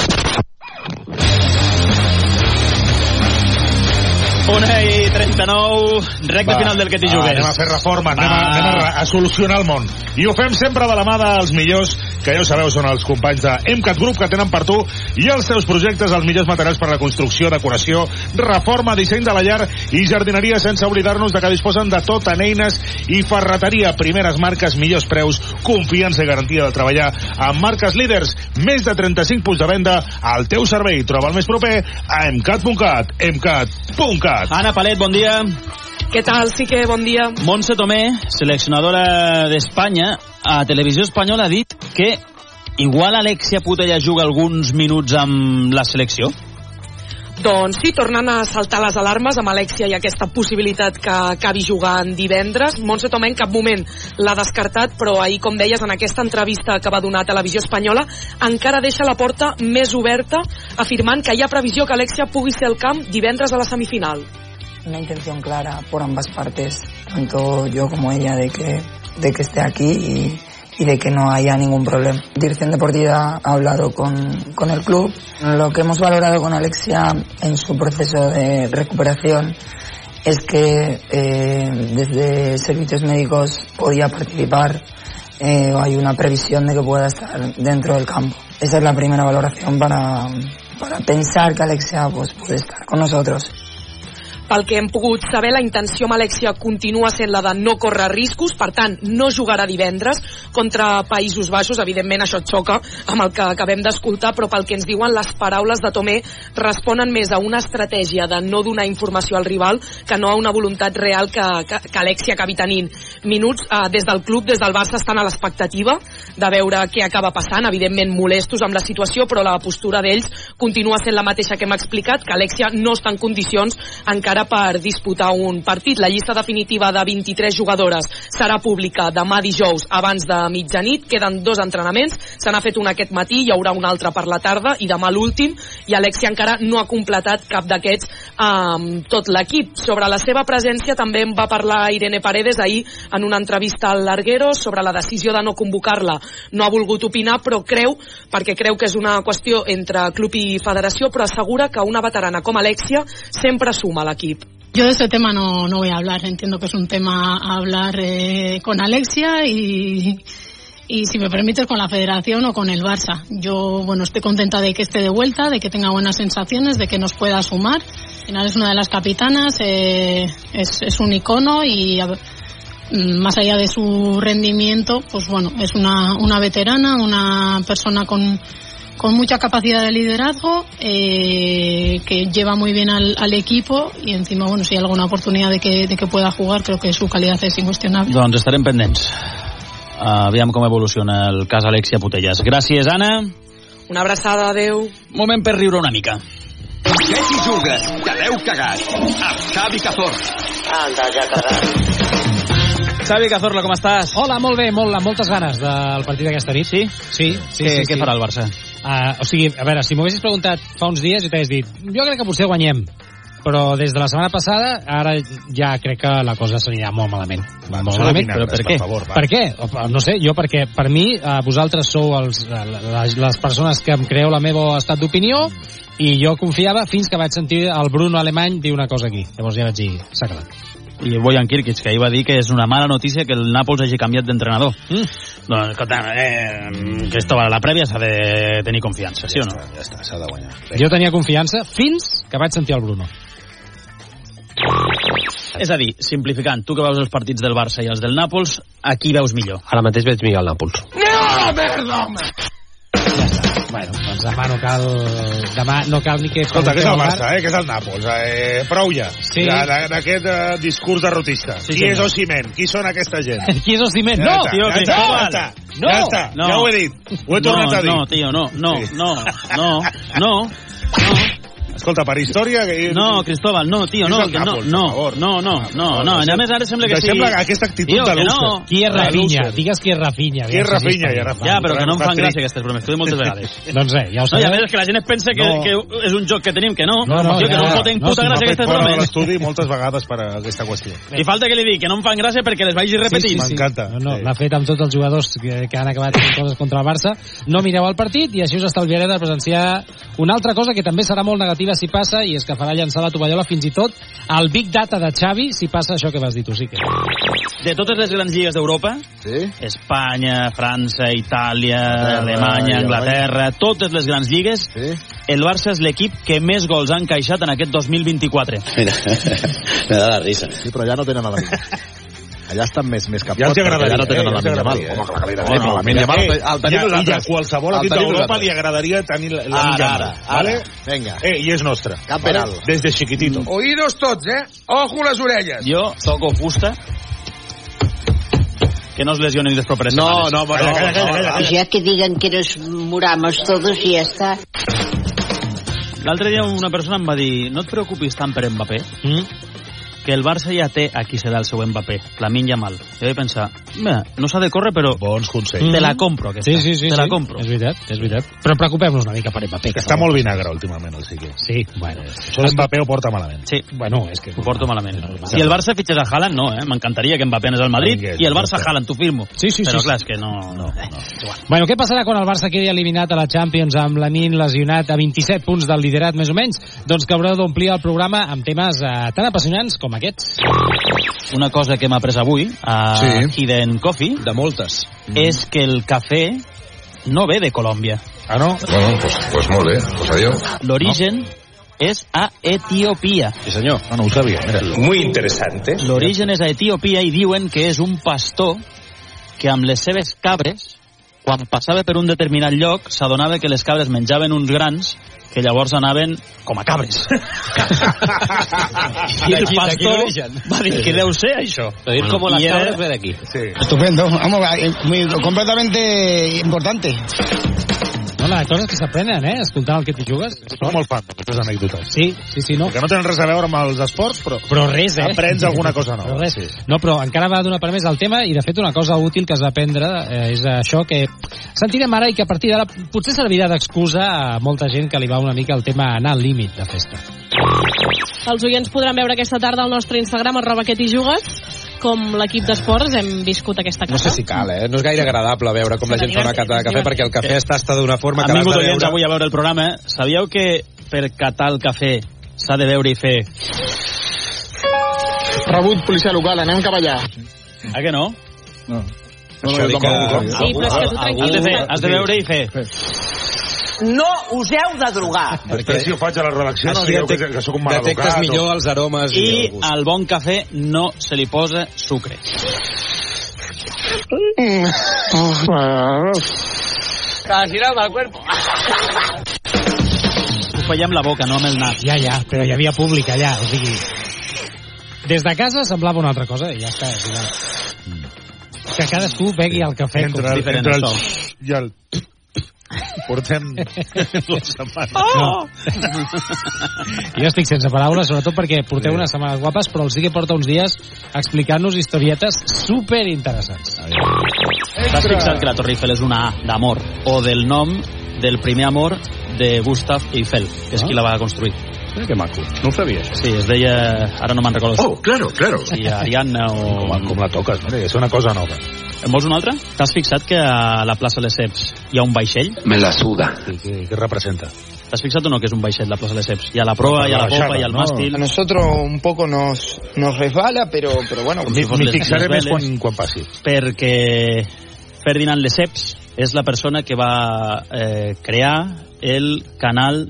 Una i 39, recte Va, final del que t'hi va, jugues. Anem a fer reforma, anem, a, Va. anem a, a solucionar el món. I ho fem sempre de la mà dels millors, que ja ho sabeu, són els companys de MCAT Group, que tenen per tu i els seus projectes els millors materials per a la construcció, decoració, reforma, disseny de la llar i jardineria, sense oblidar-nos de que disposen de tot en eines i ferreteria. Primeres marques, millors preus, confiança i garantia de treballar amb marques líders. Més de 35 punts de venda al teu servei. Troba el més proper a mcat.cat. mcat.cat. Ana Palet, bon dia. Què tal? Sí que bon dia. Montse Tomé, seleccionadora d'Espanya, a Televisió Espanyola ha dit que igual Alexia Putella juga alguns minuts amb la selecció. Doncs sí, tornant a saltar les alarmes amb Alexia i aquesta possibilitat que acabi jugant divendres. Montse Tomé en cap moment l'ha descartat, però ahir, com deies, en aquesta entrevista que va donar a Televisió Espanyola, encara deixa la porta més oberta, afirmant que hi ha previsió que Alexia pugui ser al camp divendres a la semifinal. una intención clara por ambas partes, tanto yo como ella, de que, de que esté aquí y, y de que no haya ningún problema. Dirección Deportiva ha hablado con, con el club. Lo que hemos valorado con Alexia en su proceso de recuperación es que eh, desde servicios médicos podía participar eh, hay una previsión de que pueda estar dentro del campo. Esa es la primera valoración para, para pensar que Alexia pues, puede estar con nosotros. Pel que hem pogut saber, la intenció amb Alexia continua sent la de no córrer riscos, per tant, no jugarà divendres contra Països Baixos. Evidentment, això xoca amb el que acabem d'escoltar, però pel que ens diuen les paraules de Tomé responen més a una estratègia de no donar informació al rival que no a una voluntat real que, que, que Alexia acabi tenint. Minuts eh, des del club, des del Barça, estan a l'expectativa de veure què acaba passant, evidentment molestos amb la situació, però la postura d'ells continua sent la mateixa que hem explicat, que Alexia no està en condicions encara per disputar un partit. La llista definitiva de 23 jugadores serà pública demà dijous abans de mitjanit. Queden dos entrenaments, se n'ha fet un aquest matí, hi haurà un altre per la tarda i demà l'últim, i Alexia encara no ha completat cap d'aquests amb tot l'equip. Sobre la seva presència també en va parlar Irene Paredes ahir en una entrevista al Larguero sobre la decisió de no convocar-la. No ha volgut opinar, però creu, perquè creu que és una qüestió entre club i federació, però assegura que una veterana com Alexia sempre suma a l'equip. Yo de ese tema no, no voy a hablar. Entiendo que es un tema a hablar eh, con Alexia y, y si me permites con la federación o con el Barça. Yo, bueno, estoy contenta de que esté de vuelta, de que tenga buenas sensaciones, de que nos pueda sumar. Al final es una de las capitanas, eh, es, es un icono y mm, más allá de su rendimiento, pues bueno, es una, una veterana, una persona con, con mucha capacidad de liderazgo, eh, que lleva muy bien al, al equipo y encima, bueno, si hay alguna oportunidad de que, de que pueda jugar, creo que su calidad es incuestionable. Doncs estarem pendents. Uh, aviam com evoluciona el cas Alexia Putellas. Gràcies, Anna. Una abraçada, adeu. Moment per riure una mica. Què t'hi jugues? Que l'heu cagat. Amb Xavi Cazorla. Anda, ja cagat. Xavi Cazorla, com estàs? Hola, molt bé, molt, amb moltes ganes del partit d'aquesta nit. Sí? Sí, sí, Què- sí, què sí. farà el Barça? Uh, o sigui, a veure, si m'ho haguessis preguntat fa uns dies i t'hagués dit, jo crec que potser guanyem, però des de la setmana passada ara ja crec que la cosa s'anirà molt malament. Va, molt malament. Però per què? Favor, va. per què? No sé, jo perquè per mi eh, vosaltres sou els, les, les persones que em creeu la meva estat d'opinió i jo confiava fins que vaig sentir el Bruno Alemany dir una cosa aquí. Llavors ja vaig dir, s'ha acabat. I Bojan Kirkic, que ahir va dir que és una mala notícia que el Nàpols hagi canviat d'entrenador. Mm. Doncs, escolta, eh, Cristóbal, a la prèvia s'ha de tenir confiança, sí o no? Ja està, s'ha de guanyar. Jo tenia confiança fins que vaig sentir el Bruno. És a dir, simplificant, tu que veus els partits del Barça i els del Nàpols, a qui veus millor? Ara mateix veig millor el Nàpols. No, merda, home! Bueno, doncs demà no cal... Demà no cal ni que... Escolta, que és el Barça, eh? que és el Nàpols. Eh, prou ja Sí. d'aquest eh, discurs derrotista. Sí, Qui senyor. és Osimhen? Qui són aquesta gent? *laughs* Qui és Osimhen? Ja No, està, tio, ja Cristóbal. està, ja està, No. ja està, No. ja ho he dit. Ho he tornat no, a dir. No, tio, no, no, Sí. no, no, no, no. *laughs* Escolta, per història... Que... No, Cristóbal, no, tio, no, que no, Nàpols, no, per favor. no, no, no, no, a més ara sembla que sí. Deixem la- aquesta actitud Tio, de que no. Qui és Rafinha? Digues qui és Rafinha. Qui és Rafinha, ja, Rafinha. Ja, però que no em fan gràcia aquestes bromes, t'ho he dit moltes *laughs* vegades. doncs res, ja ho No, i a més és que la gent es pensa que, No. que és un joc que tenim, que no. No, no, Tio, que no em ja. foten No, puta gràcia m'ha aquestes bromes. l'estudi moltes vegades per a aquesta qüestió. I falta que li dic que no em fan gràcia perquè les vagi repetint. M'encanta. No, no, l'ha fet amb tots els jugadors que, que han acabat fent coses contra el Barça. No mireu el partit i així us estalviaré de presenciar una altra cosa que també serà molt negativa esportiva si passa i és que farà llançar la tovallola fins i tot al Big Data de Xavi si passa això que vas dir tu, sí que. De totes les grans lligues d'Europa, sí? Espanya, França, Itàlia, Anglaterra, Alemanya, i Anglaterra, totes les grans lligues, sí? el Barça és l'equip que més gols ha encaixat en aquest 2024. Mira, *laughs* me da la risa. Sí, però ja no tenen a la *laughs* Allà estan més, més cap Ja els pot, perquè agradaria, Ja no tenen eh, la ja els Yamal. agradaria, eh? Home, clar que li No, agradaria, no, però la Yamal eh, el tenim ja, nosaltres. a qualsevol equip tenim d'Europa li agradaria tenir la, ara, ara. ¿vale? Vinga. Eh, I és nostre. Cap per alt. Des de chiquitito. Oídos tots, eh? Ojo les orelles. Jo toco fusta que no es lesionen les properes No, setmanes. no, Calla, calla, calla, calla. Ya que digan que nos muramos todos y ya está. L'altre dia una persona em va dir no et preocupis tant per Mbappé, mm? Que el Barça ja té a qui serà el seu Mbappé, Lamin Yamal. Jo vaig pensar, mira, no s'ha de córrer, però Bons consells. te la compro, aquesta. Sí, sí, sí. te la sí. compro. És veritat, és veritat. Però preocupem-nos una mica per Mbappé. Que està molt vinagre últimament, el Sique. Sí, bueno. Això d'Mbappé ho porta malament. Sí. Bueno, és que... Ho porto malament. Si el Barça fitxés a Haaland, no, eh? M'encantaria que Mbappé anés al Madrid i el Barça. Haaland, t'ho firmo. Sí, sí, Però sí, clar, sí. és que no... no, no. Bueno, què passarà quan el Barça quedi eliminat a la Champions amb l'Amin lesionat a 27 punts del liderat, més o menys? Doncs que haureu d'omplir el programa amb temes eh, tan apassionants com aquests. Una cosa que m'ha pres avui a Sí. Hidden Coffee De moltes. és que el cafè no ve de Colòmbia. Ah, no? Bueno, pues, pues molt bé, pues adiós. L'origen és a Etiòpia. Sí, senyor. No, no ho sabia. Mira. Muy interesante. L'origen és a Etiòpia i diuen que és un pastor que amb les seves cabres, quan passava per un determinat lloc, s'adonava que les cabres menjaven uns grans que llavors anaven com a cabres. *laughs* I el D'aquí- d'aquí pastor va dir que deu ser això. Las I era- cabras ve de aquí. Sí. Estupendo, vamos, eh, muy, completamente importante. No, la coses que s'aprenen, eh? Escoltant el que t'hi jugues. Soc molt fan d'aquestes anècdotes. Sí, sí, sí, no. Que no tenen res a veure amb els esports, però... Però res, eh? Aprens alguna cosa nova. Però res. No, però encara va donar per més al tema i, de fet, una cosa útil que has d'aprendre eh, és això que sentirem ara i que a partir d'ara potser servirà d'excusa a molta gent que li va una mica el tema anar al límit de festa. Els oients podran veure aquesta tarda al nostre Instagram, arroba que t'hi jugues, com l'equip d'esports hem viscut aquesta No casa. sé si cal, eh? No és gaire agradable veure com la gent fa una cata de cafè perquè el cafè es tasta d'una forma que l'has de veure... avui a veure el programa. Sabíeu que per catar el cafè s'ha de veure i fer... Rebut policia local, anem cap allà. Ah, que no? No. Això dic que... Sí, però és que tu Has de, tranquil. fer, has de veure i fer... No us heu de drogar. *laughs* Perquè si ho faig a la redacció no Així digueu que, que sóc un detectes maleducat. millor els aromes i, I el gust. al bon cafè no se li posa sucre. Casi nada al cuerpo. Ho feia amb la boca, no amb el nas. Ja, ja, però hi havia públic allà, o sigui... Des de casa semblava una altra cosa i ja està. és igual. Que cadascú begui el cafè Entre, com el, diferent. entre el... I el... Portem *laughs* la setmana. Oh! *laughs* Jo estic sense paraules, sobretot perquè porteu unes setmanes guapes, però el sí que porta uns dies explicant-nos historietes super interessants. T'has fixat que la Torre Eiffel és una A d'amor o del nom del primer amor de Gustav Eiffel, que és qui la va construir. Mira que maco. No ho sabia, això. Sí, es deia... Ara no me'n recordo. Oh, claro, claro. Si Ariadna o... Com, com la toques, mira, és una cosa nova. En vols una altra? T'has fixat que a la plaça Lesseps hi ha un vaixell? Me la suda. I què, què representa? T'has fixat o no que és un vaixell la plaça Lesseps? Hi ha la proa, hi ha la popa, hi ha el màstil... A nosotros un poco nos, nos resbala, pero, pero bueno. M'hi les- fixaré més quan, quan passi. perquè Ferdinand Lesseps és la persona que va eh, crear el canal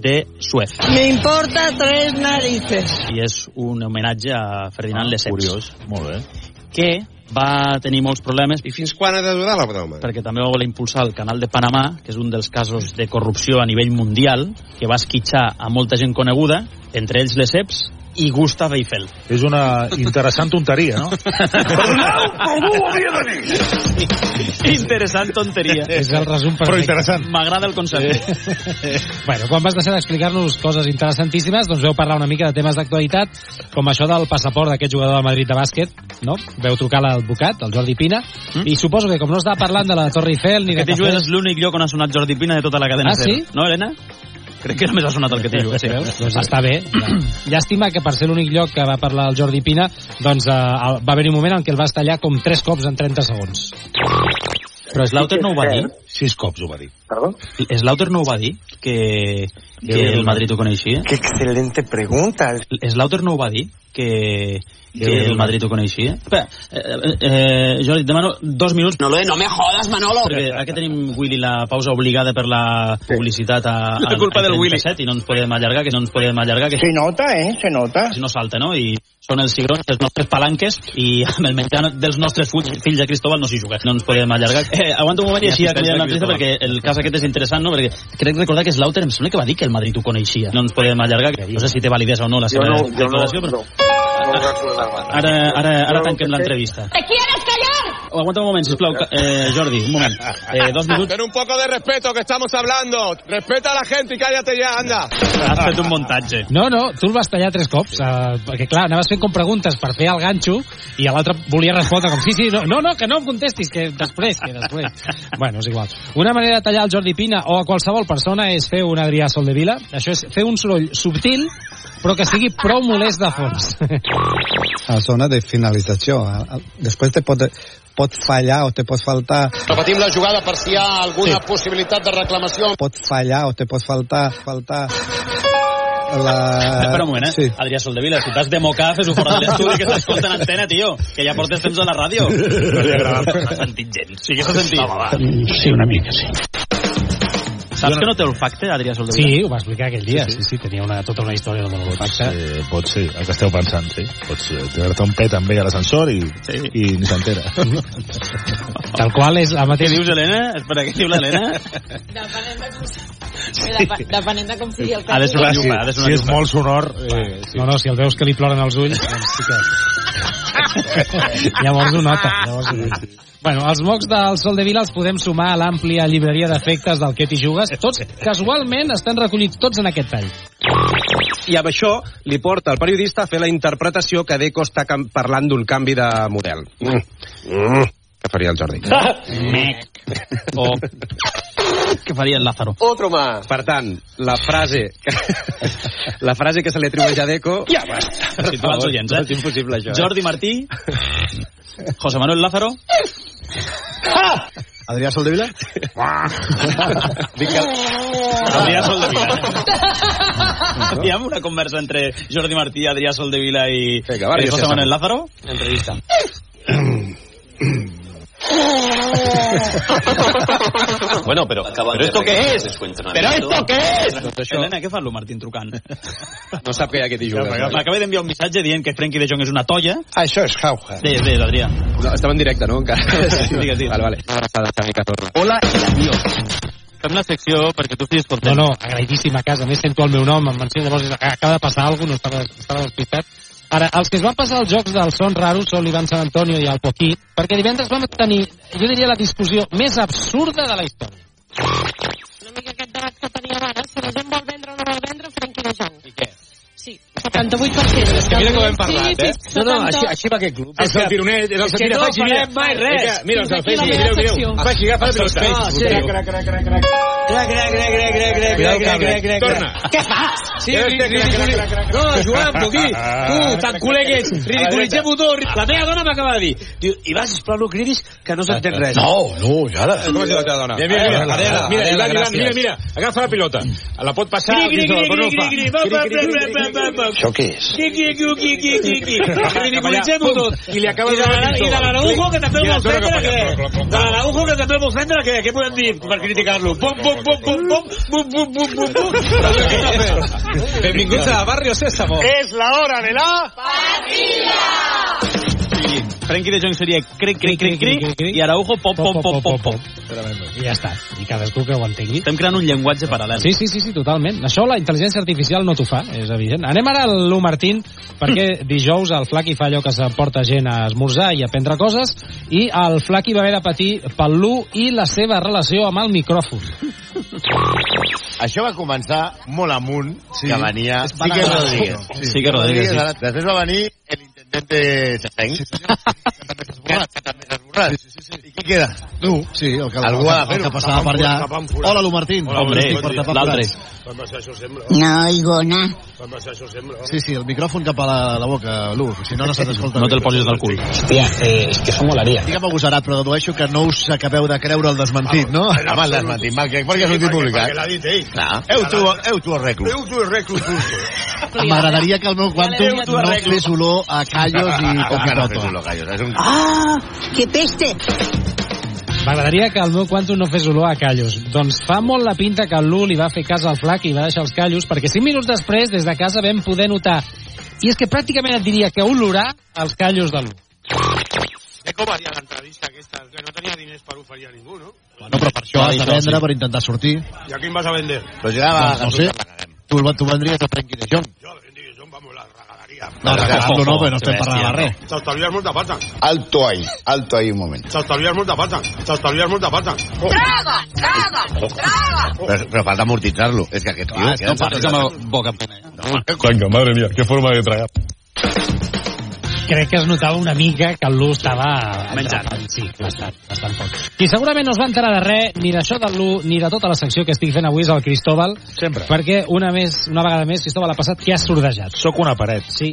de Suez Me importa tres narices. i és un homenatge a Ferdinand Lesseps Curiós, molt bé. que va tenir molts problemes I fins quan ha de durar la broma? perquè també va voler impulsar el canal de Panamà, que és un dels casos de corrupció a nivell mundial, que va esquitxar a molta gent coneguda, entre ells Lesseps i Gustav Eiffel. És una interessant tonteria, no? *laughs* Interessant tonteria. És el resum Però perfecte. interessant. M'agrada el concepte. Bueno, quan vas deixar d'explicar-nos coses interessantíssimes, doncs veu parlar una mica de temes d'actualitat, com això del passaport d'aquest jugador del Madrid de bàsquet, no? Veu trucar l'advocat, el Jordi Pina, Mm? i suposo que com no estava parlant de la Torre Eiffel ni de Que t'hi cafè... jugues és l'únic lloc on ha sonat Jordi Pina de tota la cadena Ah, sí? No, Helena? Crec que només ha sonat el que t'hi sí, veus? Doncs està bé. Llàstima que per ser l'únic lloc que va parlar el Jordi Pina, doncs eh, va haver-hi un moment en què el vas tallar com tres cops en 30 segons. Però Slaughter no ho va dir? Sis cops ho va dir. Perdó? Slaughter no ho va dir? Que, que el Madrid ho coneixia? Qué excelente pregunta. Slaughter no ho va dir? Que, que el Madrid ho coneixia? Espera, eh, eh, Jordi, et demano dos minuts. No, no me jodas, Manolo. Perquè ara que tenim, Willy, la pausa obligada per la publicitat a, a, *laughs* La culpa a del Willy. 37 i no ens podem allargar, que no ens podem allargar. Que Se nota, eh? Se nota. si no salta, no? I són els cigrons dels nostres palanques i amb el menjar dels nostres fills, fills de Cristóbal no s'hi juga. No ens podem allargar. Eh, aguanta un moment i així Ja acabem l'entrevista perquè el cas aquest és interessant, no? Perquè crec recordar que Slaughter em sembla que va dir que el Madrid ho coneixia. No ens podem allargar. No sé si té validesa o no la Jo seva no, jo no, però... no, no recordava. Ara, ara, ara tanquem l'entrevista. ¿Te quieres callar? Aguanta un moment, sisplau, eh, Jordi, un moment. Eh, dos minuts. Ten un poco de respeto que estamos hablando. Respeta a la gente y cállate ya, anda. Has fet un muntatge. No, no, tu el vas tallar tres cops, uh, perquè clar, anaves fent com preguntes per fer el ganxo i l'altre volia respondre com sí, sí, no, no, no, que no em contestis, que després, que després. bueno, és igual. Una manera de tallar el Jordi Pina o a qualsevol persona és fer un Adrià Soldevila. Això és fer un soroll subtil però que sigui prou molest de fons. *laughs* a zona de finalització. A- a- Després te pot, pot fallar o te pot faltar Repetim la jugada per si hi ha alguna possibilitat de reclamació. pot fallar o te pot faltar faltar la... Espera un moment, eh? Sí. Adrià Soldevila, si t'has de mocar, fes-ho fora de l'estudi, que t'escolta en antena, tio. Que ja portes temps a la ràdio. No li agrada. No s'ha sentit gens. Sí que s'ha sentit. Sí, una mica, sí. Saps que no té olfacte, Adrià Soldevila? Sí, ho va explicar aquell dia, sí, sí, sí tenia una, tota una història de l'olfacte. Eh, pot ser, el que esteu pensant, sí. Pots eh, tenir-te un pet amb ell a l'ascensor i, sí. i ni s'entera. *laughs* Tal qual és la Què mateixa... dius, Helena? Espera, què diu l'Helena? Depenent de com sigui el Ha de ser una llupa, ha de ser Si és molt sonor... Eh, sí. No, no, si el veus que li ploren els ulls, doncs sí que... llavors ho nota. Llavors ho nota. Bueno, els mocs del Sol de Vila els podem sumar a l'àmplia llibreria d'efectes del Que t'hi jugues. Tots, casualment, estan recollits tots en aquest tall. I amb això li porta el periodista a fer la interpretació que Deco està parlant d'un canvi de model. Mm. Mm. Què faria el Jordi? Mec. O... Què faria el Lázaro? Otro más. Per tant, la frase que, la frase que se li atribueix a Deco... Ja basta. Els oients, eh? És impossible, això. Eh? Jordi Martí, José Manuel Lázaro, Adrià Soldevila? Vinga. Adrià Soldevila. Hi ha una conversa entre Jordi Martí, Adrià Soldevila i, Vinga, va, i José. Manuel Lázaro? Entrevista. *clears throat* *clears throat* *laughs* Bueno, pero, pero ¿esto qué es? ¿Pero esto qué es? Helena, què fa lo Martín trucant? *laughs* No sap que hi ha aquest hi jugues. M'acaba d'enviar un missatge dient que Frenkie de Jong és una tolla. Això és jauja. Digues, digues, Adrià. No, estem en directe, no? Encara. Digues, digues. Vale, vale. Hola i adiós. Fem la secció perquè tu estiguis No, content. no, agraïdíssim a casa. A més, sento el meu nom, em menciono, llavors acaba de passar alguna cosa, no estava, estava despistat. Ara, els que es van passar els jocs dels Son Raros són l'Ivan Sant Antonio i el Poquí, perquè divendres vam tenir, jo diria, la discussió més absurda de la història. Una mica aquest debat que teníem ara, si la gent vol vendre o no vol vendre, Frenkie de Jong. I què? Sí, 78%. És que mira com hem parlat, sí, eh? No, no, 70. així, així va aquest club. És el tironet, és el És que mira, no farem mai res. Mira, mira, els meva mireu, mireu. agafa la pilota. sí, mireu. crac, crac, crac, crac. Crac, crac, crac, crac, crac, crac, crac, crac, crac, Torna. Què fas? Sí, ridiculi... No, jugant amb aquí. *laughs* Tu, tan culer que ets. Ridiculitzem-ho tot. La meva dona m'acaba de dir. Diu, Ivan, sisplau, no cridis, que no s'entén res. No, no, ja la... Com diu la teva dona? Mira, mira, mira, mira, mira, mira, mira, agafa la pilota. La pot passar... Gri, dins del- gri, però no gri, ho fa. Gri, gri, va, va, va, va, va, va. Això què és? Qui, qui, qui, qui, qui, qui, qui. Ridiculitzem-ho tot. I li acaba I de de la- donar I de pistó. l'Araujo, que també el Mira, vol torna prendre, cap allà, què? cloc, cloc, De l'Araujo, que també el vol prendre, què? Què podem dir per criticar-lo? Pum, pum, pum, pum, pum, pum, pum, pum, pum, pum. Benvinguts *laughs* a Barrio Sésamo. Es la hora de la... Sí, Frenkie de Jong seria cric, cric, cric, cric, i Araujo pop, pop, pop, pop, pop. I ja està. I cadascú que ho entengui. Estem creant un llenguatge paral·lel. Sí, sí, sí, sí, totalment. Això la intel·ligència artificial no t'ho fa, és evident. Anem ara al Lu Martín, perquè *laughs* dijous el Flaqui fa allò que s'emporta gent a esmorzar i a prendre coses, i el Flaqui va haver de patir pel Lu i la seva relació amb el micròfon. *laughs* Això va començar molt amunt, sí. que venia És Sique banal. Rodríguez intente ser fent. Que també s'ha esborrat. Que també s'ha esborrat. Fran? Sí, sí, sí. I qui queda? Tu. Sí, el que, Algú el, ha de el fer-ho. que passava per allà. Hola, Lu Martín. Hola, hombre, l'altre. forats. Quan va ser això sembla? No oigo nada. Quan va ser això sembla? Sí, sí, el micròfon cap a la, la boca, Lu, si no, no se t'escolta No te'l posis del cul. Hòstia, eh, és que això molaria. Digue'm agosarat, però dedueixo que no us acabeu de creure el desmentit, no? Home, el desmentit, mal, que perquè ha sortit publicat. Perquè l'ha dit ell. Eu tu, eu tu el reclus. Eu tu reclus. M'agradaria que el meu quantum no fes olor a callos i *laughs* Com que no fes coquitoto. olor, callos? És un... ¡Ah! ¡Qué peste! M'agradaria que el meu quantum no fes olor a callos. Doncs fa molt la pinta que el Lu li va fer cas al flac i va deixar els callos, perquè 5 minuts després, des de casa, vam poder notar... I és que pràcticament et diria que olorar els callos de Lu. Sé com varia l'entrevista aquesta, que no tenia diners per oferir a ningú, no? Bueno, però per això has de vendre, per intentar sortir. I a quin vas a vender? Però ja va... Doncs no sé, tu, tu vendries a Frankie de Jong. Jo, Bendy de John, vamos, la. No, regalar-lo no, perquè no estem per regalar res. T'estalvies molta pata. Alto ahí, alto ahí un moment. T'estalvies molta pata. T'estalvies molta pata. Oh. ¡Traga! ¡Traga! ¡Traga! Però, però falta amortitzar-lo. És que aquest tio... Ah, no parlis amb boca plena. Coño, madre mía, qué forma de tragar. Crec que es notava una mica que el Lu estava... Menjant. Sí, bastant, bastant poc. Qui segurament no es va enterar de res, ni d'això del Lu, ni de tota la secció que estic fent avui és el Cristóbal. Sempre. Perquè una, més, una vegada més, Cristóbal ha passat que ha sordejat. Soc una paret. Sí.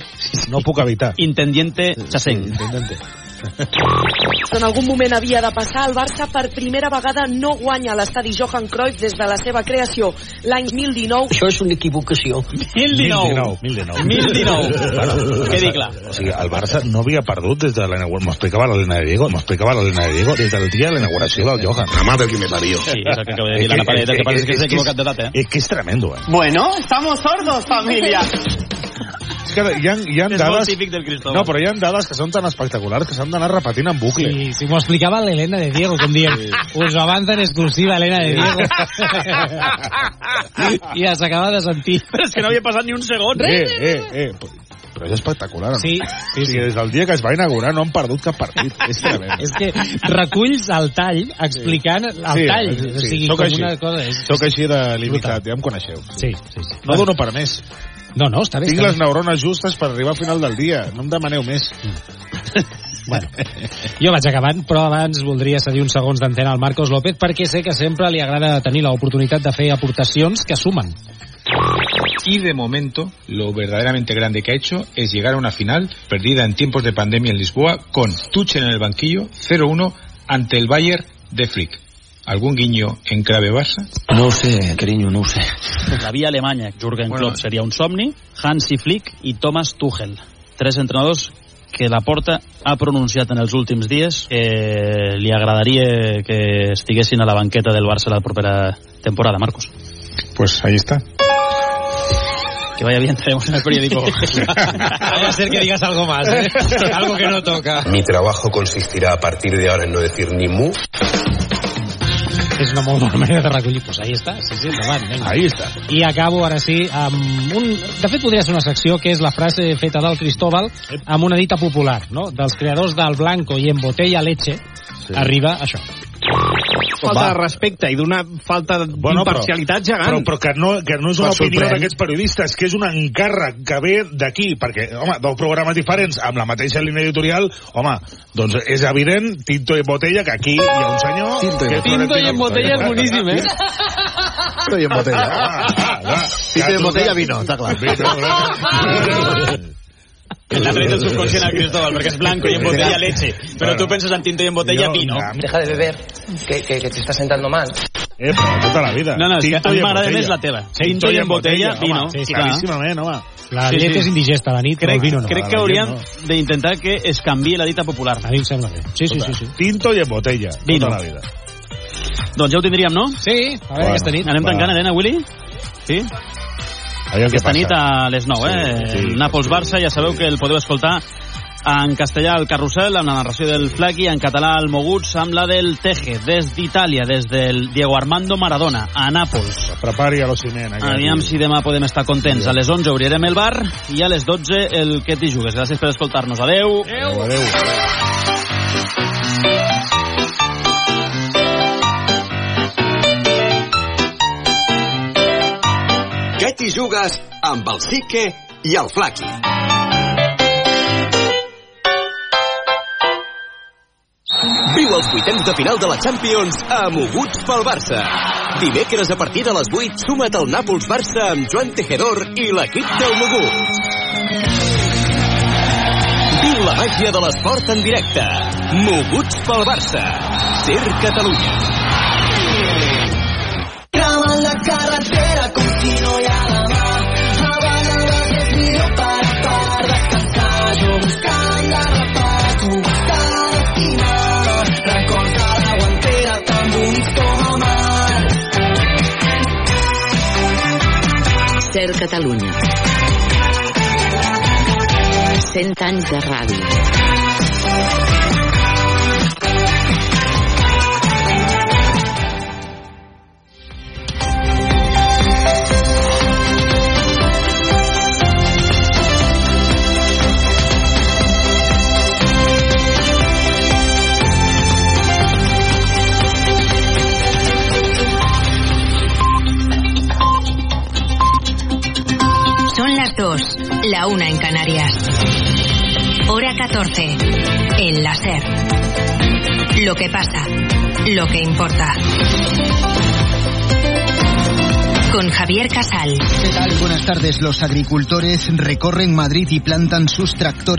No puc evitar. Intendiente Chaseng. *laughs* En algun moment havia de passar, el Barça per primera vegada no guanya l'estadi Johan Cruyff des de la seva creació l'any 2019. Això és una equivocació. 1019. 1019. 1019. Bueno, Quedi clar. O sigui, el Barça no havia perdut des de la inauguració. M'explicava l'Helena de Diego, m'explicava l'Helena de Diego des del dia de la inauguració del Johan. La madre que me parió. Sí, és el que acaba de dir l'Anna Paredes, que parece que s'ha equivocat de data, eh? És que és tremendo, eh? Bueno, estamos sordos, familia. És que hi ha, hi ha És molt dades... típic del Cristóbal. No, però hi ha dades que són tan espectaculars que s'han d'anar repetint en bucle. Sí, sí, m'ho explicava l'Helena de Diego, com dient, us ho avança en exclusiva, Helena de Diego. *laughs* I ja s'acaba de sentir. Però és que no havia passat ni un segon. Eh, eh, eh. Però és espectacular, no? Sí, sí, sí. Des del dia que es va inaugurar no han perdut cap partit. És tremendo. És que reculls el tall explicant el tall. Sí, o sigui, Soc com així. una cosa... És... Soc així de limitat, ja em coneixeu. Sí, sí, sí. No dono per més. No, no, està bé. Tinc està les bé. neurones justes per arribar al final del dia. No em demaneu més. Bueno, jo vaig acabant, però abans voldria cedir uns segons d'antena al Marcos López perquè sé que sempre li agrada tenir l'oportunitat de fer aportacions que sumen. Y de momento, lo verdaderamente grande que ha hecho es llegar a una final perdida en tiempos de pandemia en Lisboa con Tuchel en el banquillo 0-1 ante el Bayern de Flick. ¿Algún guiño en clave Barça? No ho sé, carinyo, no ho sé. *laughs* La via alemanya, Jürgen Bueno. Klopp seria un somni, Hansi Flick i Thomas Tuchel. Tres entrenadors que la Porta ha pronunciat en els últims dies que li agradaria que estiguessin a la banqueta del Barça la propera temporada, Marcos. Pues ahí está. Que vaya bien, traemos en el periódico. *laughs* Vaya a ser que digas algo más, ¿eh? *laughs* Algo que no toca. Mi trabajo consistirá a partir de ahora en no decir ni mu. És una molt bona manera de recollir. Pues ahí està, sí, sí, endavant. Vinga. Ahí està. I acabo ara sí amb un... De fet, podria ser una secció que és la frase feta del Cristóbal amb una dita popular, no? Dels creadors del Blanco i en botella leche sí. arriba això. Falta de respecte i d'una falta d'imparcialitat gegant. Però, però que, no, que no és una opinió d'aquests periodistes, que és un encàrrec que ve d'aquí, perquè, home, dos programes diferents amb la mateixa línia editorial, home, doncs és evident, Tinto i Botella, que aquí hi ha un senyor... Tinto i que Tinto i en botella és boníssim, eh? Tinto i en botella. Ah, Tinto i en botella, vino, està clar. *laughs* Que l'ha tret el subconscient al Cristóbal, perquè és blanco i en botella leche. Però tu penses en tinto i en botella vino. Deja de beber, que, que, que te está sentando mal. Eh, però tota la vida. No, no, és que Tinto a mi m'agrada botella. més la teva. Tinto i en botella, vino. Home, Sí, claríssimament, home. La Sí, llet sí. és indigesta a la nit, però Crec, el vino no. crec A que la hauríem llet d'intentar que es canvi la dita popular. A mi em sembla bé. Sí, sí, sí. sí. Tinto i en botella, Vino. tota la vida. Doncs ja ho tindríem, no? Sí, a veure aquesta nit. Anem va. tancant, Helena, Willy? Sí? Aviam Aquesta nit a les 9, eh? Sí, sí. Nàpols-Barça, ja sabeu que el podeu escoltar en castellà el Carrusel, amb la narració del Flaqui, en català el Moguts, amb la del Teje, des d'Itàlia, des del Diego Armando Maradona, a Nàpols. Prepari a l'Ociment. Aviam si demà podem estar contents. A les 11 obrirem el bar i a les 12 el que t'hi jugues. Gràcies per escoltar-nos. Adeu. Adéu. Adéu. Què jugues amb el Sique i el Flaqui? Viu dels vuitens de final de la Champions a Moguts pel Barça. Dimecres a partir de les 8, suma't al Nàpols-Barça amb Joan Tejedor i l'equip del Moguts. Viu la màgia de l'esport en directe. Moguts pel Barça. Ser Catalunya. Ser Catalunya. 100 anys de ràdio. Una en Canarias. Hora 14. El láser. Lo que pasa, lo que importa. Con Javier Casal. ¿Qué tal? Buenas tardes. Los agricultores recorren Madrid y plantan sus tractores